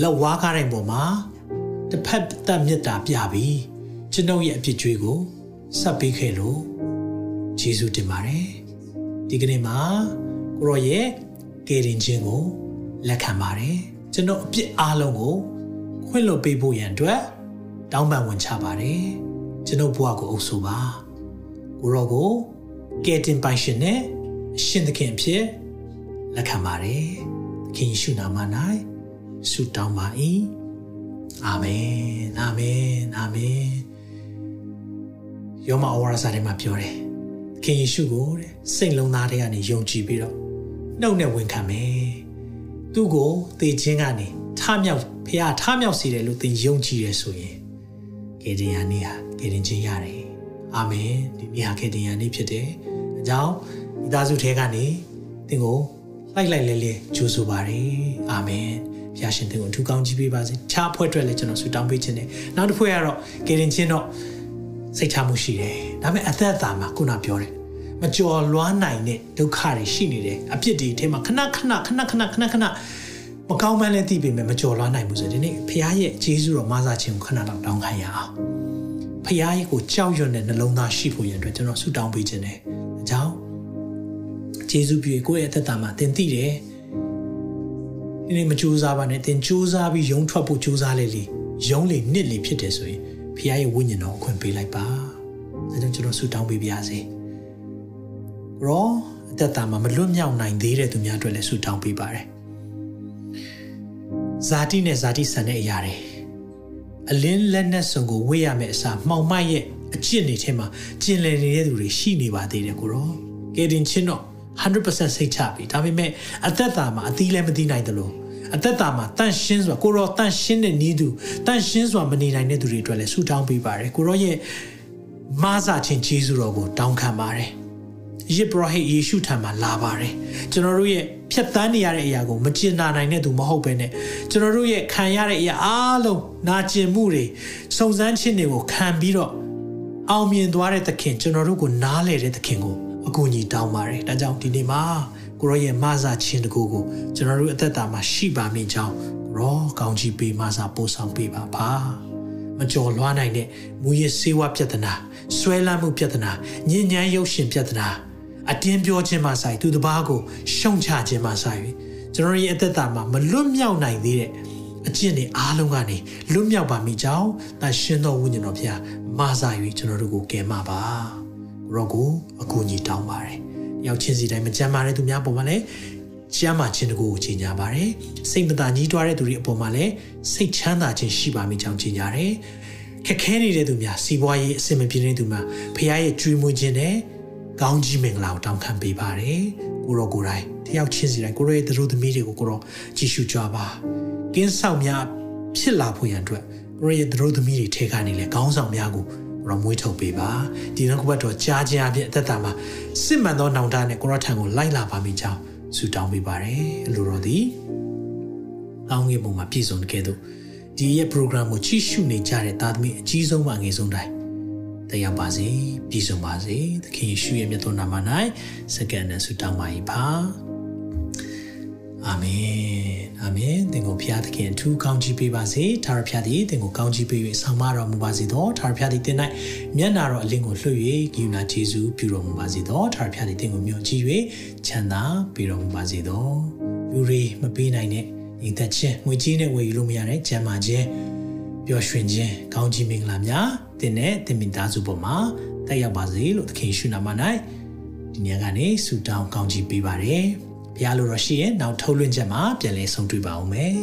Speaker 1: လက်ဝါးကားတိုင်းပေါ်မှာတစ်ဖက်သက်မြတ်တာပြပြီးကျွန်ုပ်ရဲ့အပြစ်ကြွေးကိုဆက်ပေးခဲ့လို့ယေရှုတင်ပါတယ်ဒီကနေ့မှာကိုရောရဲ့ကယ်တင်ခြင်းကိုလက်ခံပါတယ်ကျွန်တော်အပြစ်အားလုံးကိုခွင့်လွှတ်ပေးဖို့ရန်အတွက်တောင်းပန်ဝင်ချပါတယ်ကျွန်ုပ်ဘဝကိုအုပ်ဆိုပါကိုရောကိုကယ်တင်ပိုင်ရှင်နဲ့အရှင်သခင်အဖြစ်လက်ခံပါတယ်သခင်ယေရှုနာမ၌ ဆုတောင်းပါ၏အာမင်အာမင်အာမင်ယောမဩဝါဒစာထဲမှာပြောတယ်သခင်ယေရှုကိုတဲ့စိတ်လုံးသားတွေကနေယုံကြည်ပြီးတော့နှုတ်နဲ့ဝန်ခံမယ်သူ့ကိုသေခြင်းကနေထမြောက်ဖះထမြောက်စေတယ်လို့သင်ယုံကြည်ရဆိုရင်ကေတင်ယာနေ့ဟာကေတင်ခြင်းရတယ်အာမင်ဒီနေ့ဟာကေတင်ယာနေ့ဖြစ်တယ်အကြောင်းမိသားစုထဲကနေသင်ကိုလိုက်လိုက်လဲလဲကြိုးဆိုပါရယ်အာမင် ဖះရှင်သင်ကိုအထူးကောင်းချီးပေးပါစေခြားဖွဲ့အတွက်လည်းကျွန်တော်ဆုတောင်းပေးခြင်းနဲ့နောက်တစ်ဖွဲ့ကတော့ကေတင်ခြင်းတော့စိတ်ချမှုရှိတယ်ဒါပေမဲ့အသက်အသာမှာခုနပြောတယ်မကြော်လွားနိုင်တဲ့ဒုက္ခတွေရှိနေတယ်အပြစ်တွေအထဲမှာခဏခဏခဏခဏခဏခဏမကောင်းမှန်းလည်းသိပေမဲ့မကြော်လွားနိုင်ဘူးဆိုဒီနေ့ဖခင်ရဲ့ဂျေဇုတော်မဆာခြင်းကိုခဏတော့တောင်းခံရအောင်ဖခင်ရဲ့ကိုကြောက်ရွံ့တဲ့နှလုံးသားရှိဖို့ရန်အတွက်ကျွန်တော်ဆုတောင်းပေးခြင်းတယ်အကြောင်းဂျေဇုပြုကိုယ့်ရဲ့အသက်တာမှာသင်သိတယ် ဒီနေ့မကြိုးစားပါနဲ့သင်ကြိုးစားပြီးယုံထွက်ဖို့ကြိုးစားလေလေယုံလေနစ်လေဖြစ်တယ်ဆိုရင်ဖခင်ရဲ့ဝိညာဉ်တော်အခွင့်ပေးလိုက်ပါအဲကြောင့်ကျွန်တော်ဆုတောင်းပေးပါရစေရောအသက်တာမှာမလွတ်မြောက်နိုင်သေးတဲ့သူများအတွက်လည်းဆုတောင်းပေးပါတယ်ဇာတိနဲ့ဇာတိဆန်တဲ့အရာတွေအလင်းလက်နဲ့စုံကိုဝေ့ရမယ့်အစားမှောင်မိုက်ရဲ့အကျင့်တွေထဲမှာကျင်လည်နေတဲ့သူတွေရှိနေပါသေးတယ်ကိုရောကယ်တင်ချင်းတော့100%စိတ်ချပြီဒါပေမဲ့အသက်တာမှာအသီးလည်းမသီးနိုင်တယ်လို့ အသက်တာမှာတန့်ရှင်းစွာကိုရောတန့်ရှင်းတဲ့ဤသူတန့်ရှင်းစွာမနေနိုင်တဲ့သူတွေအတွက်လည်းဆုတောင်းပေးပါတယ်ကိုရောရဲ့မဆာခြင်းဂျေဇုတော်ကိုတောင်းခံပါတယ်ယေဘရဟိယေရှုထံမှာလာပါတယ်ကျွန်တော်တို့ရဲ့ဖြတ်တန်းနေရတဲ့အရာကိုမကျင်နာနိုင်တဲ့သူမဟုတ်ဘဲနဲ့ကျွန်တော်တို့ရဲ့ခံရတဲ့အရာအားလုံးနာကျင်မှုတွေစုံစမ်းခြင်းတွေကိုခံပြီးတော့အောင်မြင်သွားတဲ့သခင်ကျွန်တော်တို့ကိုနားလေတဲ့သခင်ကိုအကူအညီတောင်းပါတယ်ဒါကြောင့်ဒီနေ့မှာ ကိုရောရဲ့မဆာခြင်းတကူကိုကျွန်တော်တို့အသက်တာမှာရှိပါမိကြောင်းရောကောင်းကြီးပေးမဆာပို့ဆောင်ပေးပါပါမကြော်လွှားနိုင်တဲ့မူရစေဝပြဿနာဆွဲလမ်းမှုပြဿနာညဉ့်ညမ်းရုပ်ရှင်ပြဿနာအတင်းပြောခြင်းမှဆိုင်သူတစ်ပါးကိုရှုံချခြင်းမှဆိုင်ကျွန်တော်ရဲ့အသက်တာမှာမလွတ်မြောက်နိုင်သေးတဲ့အကျင့်တွေအားလုံးကနေလွတ်မြောက်ပါမိကြောင်းတန်ရှင်တော်ဝိညာဉ်တော်ဖျားမဆာ၍ကျွန်တော်တို့ကိုကယ်မပါကိုရောကိုအကူအညီတောင်းပါတယ်။ ရောက်ချင်းစီတိုင်းမကြမ်းပါတဲ့သူများပေါ်မှာလည်းကျမ်းမာခြင်းတကူကိုကြီးညာပါတယ်။စိတ်မသာညှိတွားတဲ့သူတွေအပေါ်မှာလည်းစိတ်ချမ်းသာခြင်းရှိပါမိကြောင်းကြီးညာတယ်။ခက်ခဲနေတဲ့သူများစီးပွားရေးအဆင်မပြေတဲ့သူများဖခင်ရဲ့ကြွေးမွေးခြင်းနဲ့ကောင်းကြီးမင်္ဂလာကိုတောင်းခံပေးပါတယ်ကိုရောကိုယ်တိုင်တယောက်ချင်းစီတိုင်းကိုရောရဲ့သူတို့သမီးတွေကိုကိုရောကြည်ရှုကြပါကင်းဆောင်များဖြစ်လာဖို့ရန်အတွက်ကိုရောရဲ့သူတို့သမီးတွေထဲကနေလဲကောင်းဆောင်များကိုကို ရောမွေးထုတ်ပေးပါဒီနောက်ကဘတ်တော်ကြားခြင်းအပြင်အသက်တာမှာစစ်မှန်သောနောင်တနဲ့ကိုရောထံကိုလိုက်လာပါမိကြောင်းဆုတောင်းပေးပါတယ်အလိုတော်သည်ကောင်းကင်ဘုံမှာပြည့်စုံတဲ့ကဲ့သို့ဒီရဲ့ program ကိုကြည့်ရှုနေကြတဲ့သားသမီးအကြီးဆုံးမှငယ်ဆုံးတိုင်းတရားပါစေပြည်စုံပါစေသခင်ယေရှုရဲ့မြတ်သောနာမ၌စက္ကန့်နဲ့ဆုတောင်းပါ၏ပါ အာမင်အာမင်သင်ကိုဖျားသခင်အထူးကောင်းချီးပေးပါစေထာဝရဖျားသည်သင်ကိုကောင်းချီးပေး၍ဆောင်မတော်မူပါစေသောထာဝရဖျားသည်သင်၌မျက်နာတော်အလင်းကိုလွှတ်၍ဂိယူနာယေရှုပြုတော်မူပါစေသောထာဝရဖျားသည်သင်ကိုမြှောက်ကြည့်၍ချမ်းသာပေးတော်မူပါစေသောလူတွေမပေးနိုင်တဲ့ညီသက်ချင်းငွေကြီးနဲ့ဝယ်ယူလို့မရတဲ့ကျမ်းမာခြင်းပျော်ရွှင်ခြင်းကောင်းချီးမင်္ဂလာများတင်နဲ့တင်မိသားစုပေါ်မှာတက်ရောက်ပါစေလို့သခင်ရှုနာမ၌ဒီညကနေဆုတောင်းကောင်းချီးပေးပါရယ် ဘုရားလိုတော်ရှိရင်နောက်ထုတ်လွှင့်ချက်မှာပြန်လည်ဆုံတွေ့ပါအောင်မယ်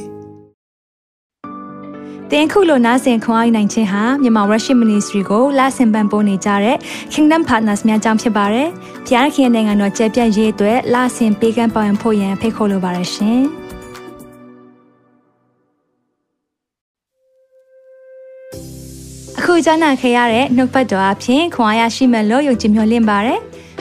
Speaker 2: တင်ခုလိုနာဆင်ခွန်အားနိုင်ခြင်းဟာမြန်မာ Worship Ministry ကိုလာဆင်ပန်ပိုးနေကြတဲ့ Kingdom Partners များအကြောင်းဖြစ်ပါတယ်။ဘုရားခင်နိုင်ငံတော်ကျယ်ပြန့်ရေးအတွက်လာဆင်ပေးကမ်းပောင်းဖို့ရန်ဖိတ်ခေါ်လိုပါတယ်ရှင်။ခအခုကြားနာခဲ့ရတဲ့နှုတ်ပတ်တော်အဖြစ်ခွန်အားရရှိမဲ့လို့ယုံကြည်မျှော်လင့်ပါတယ်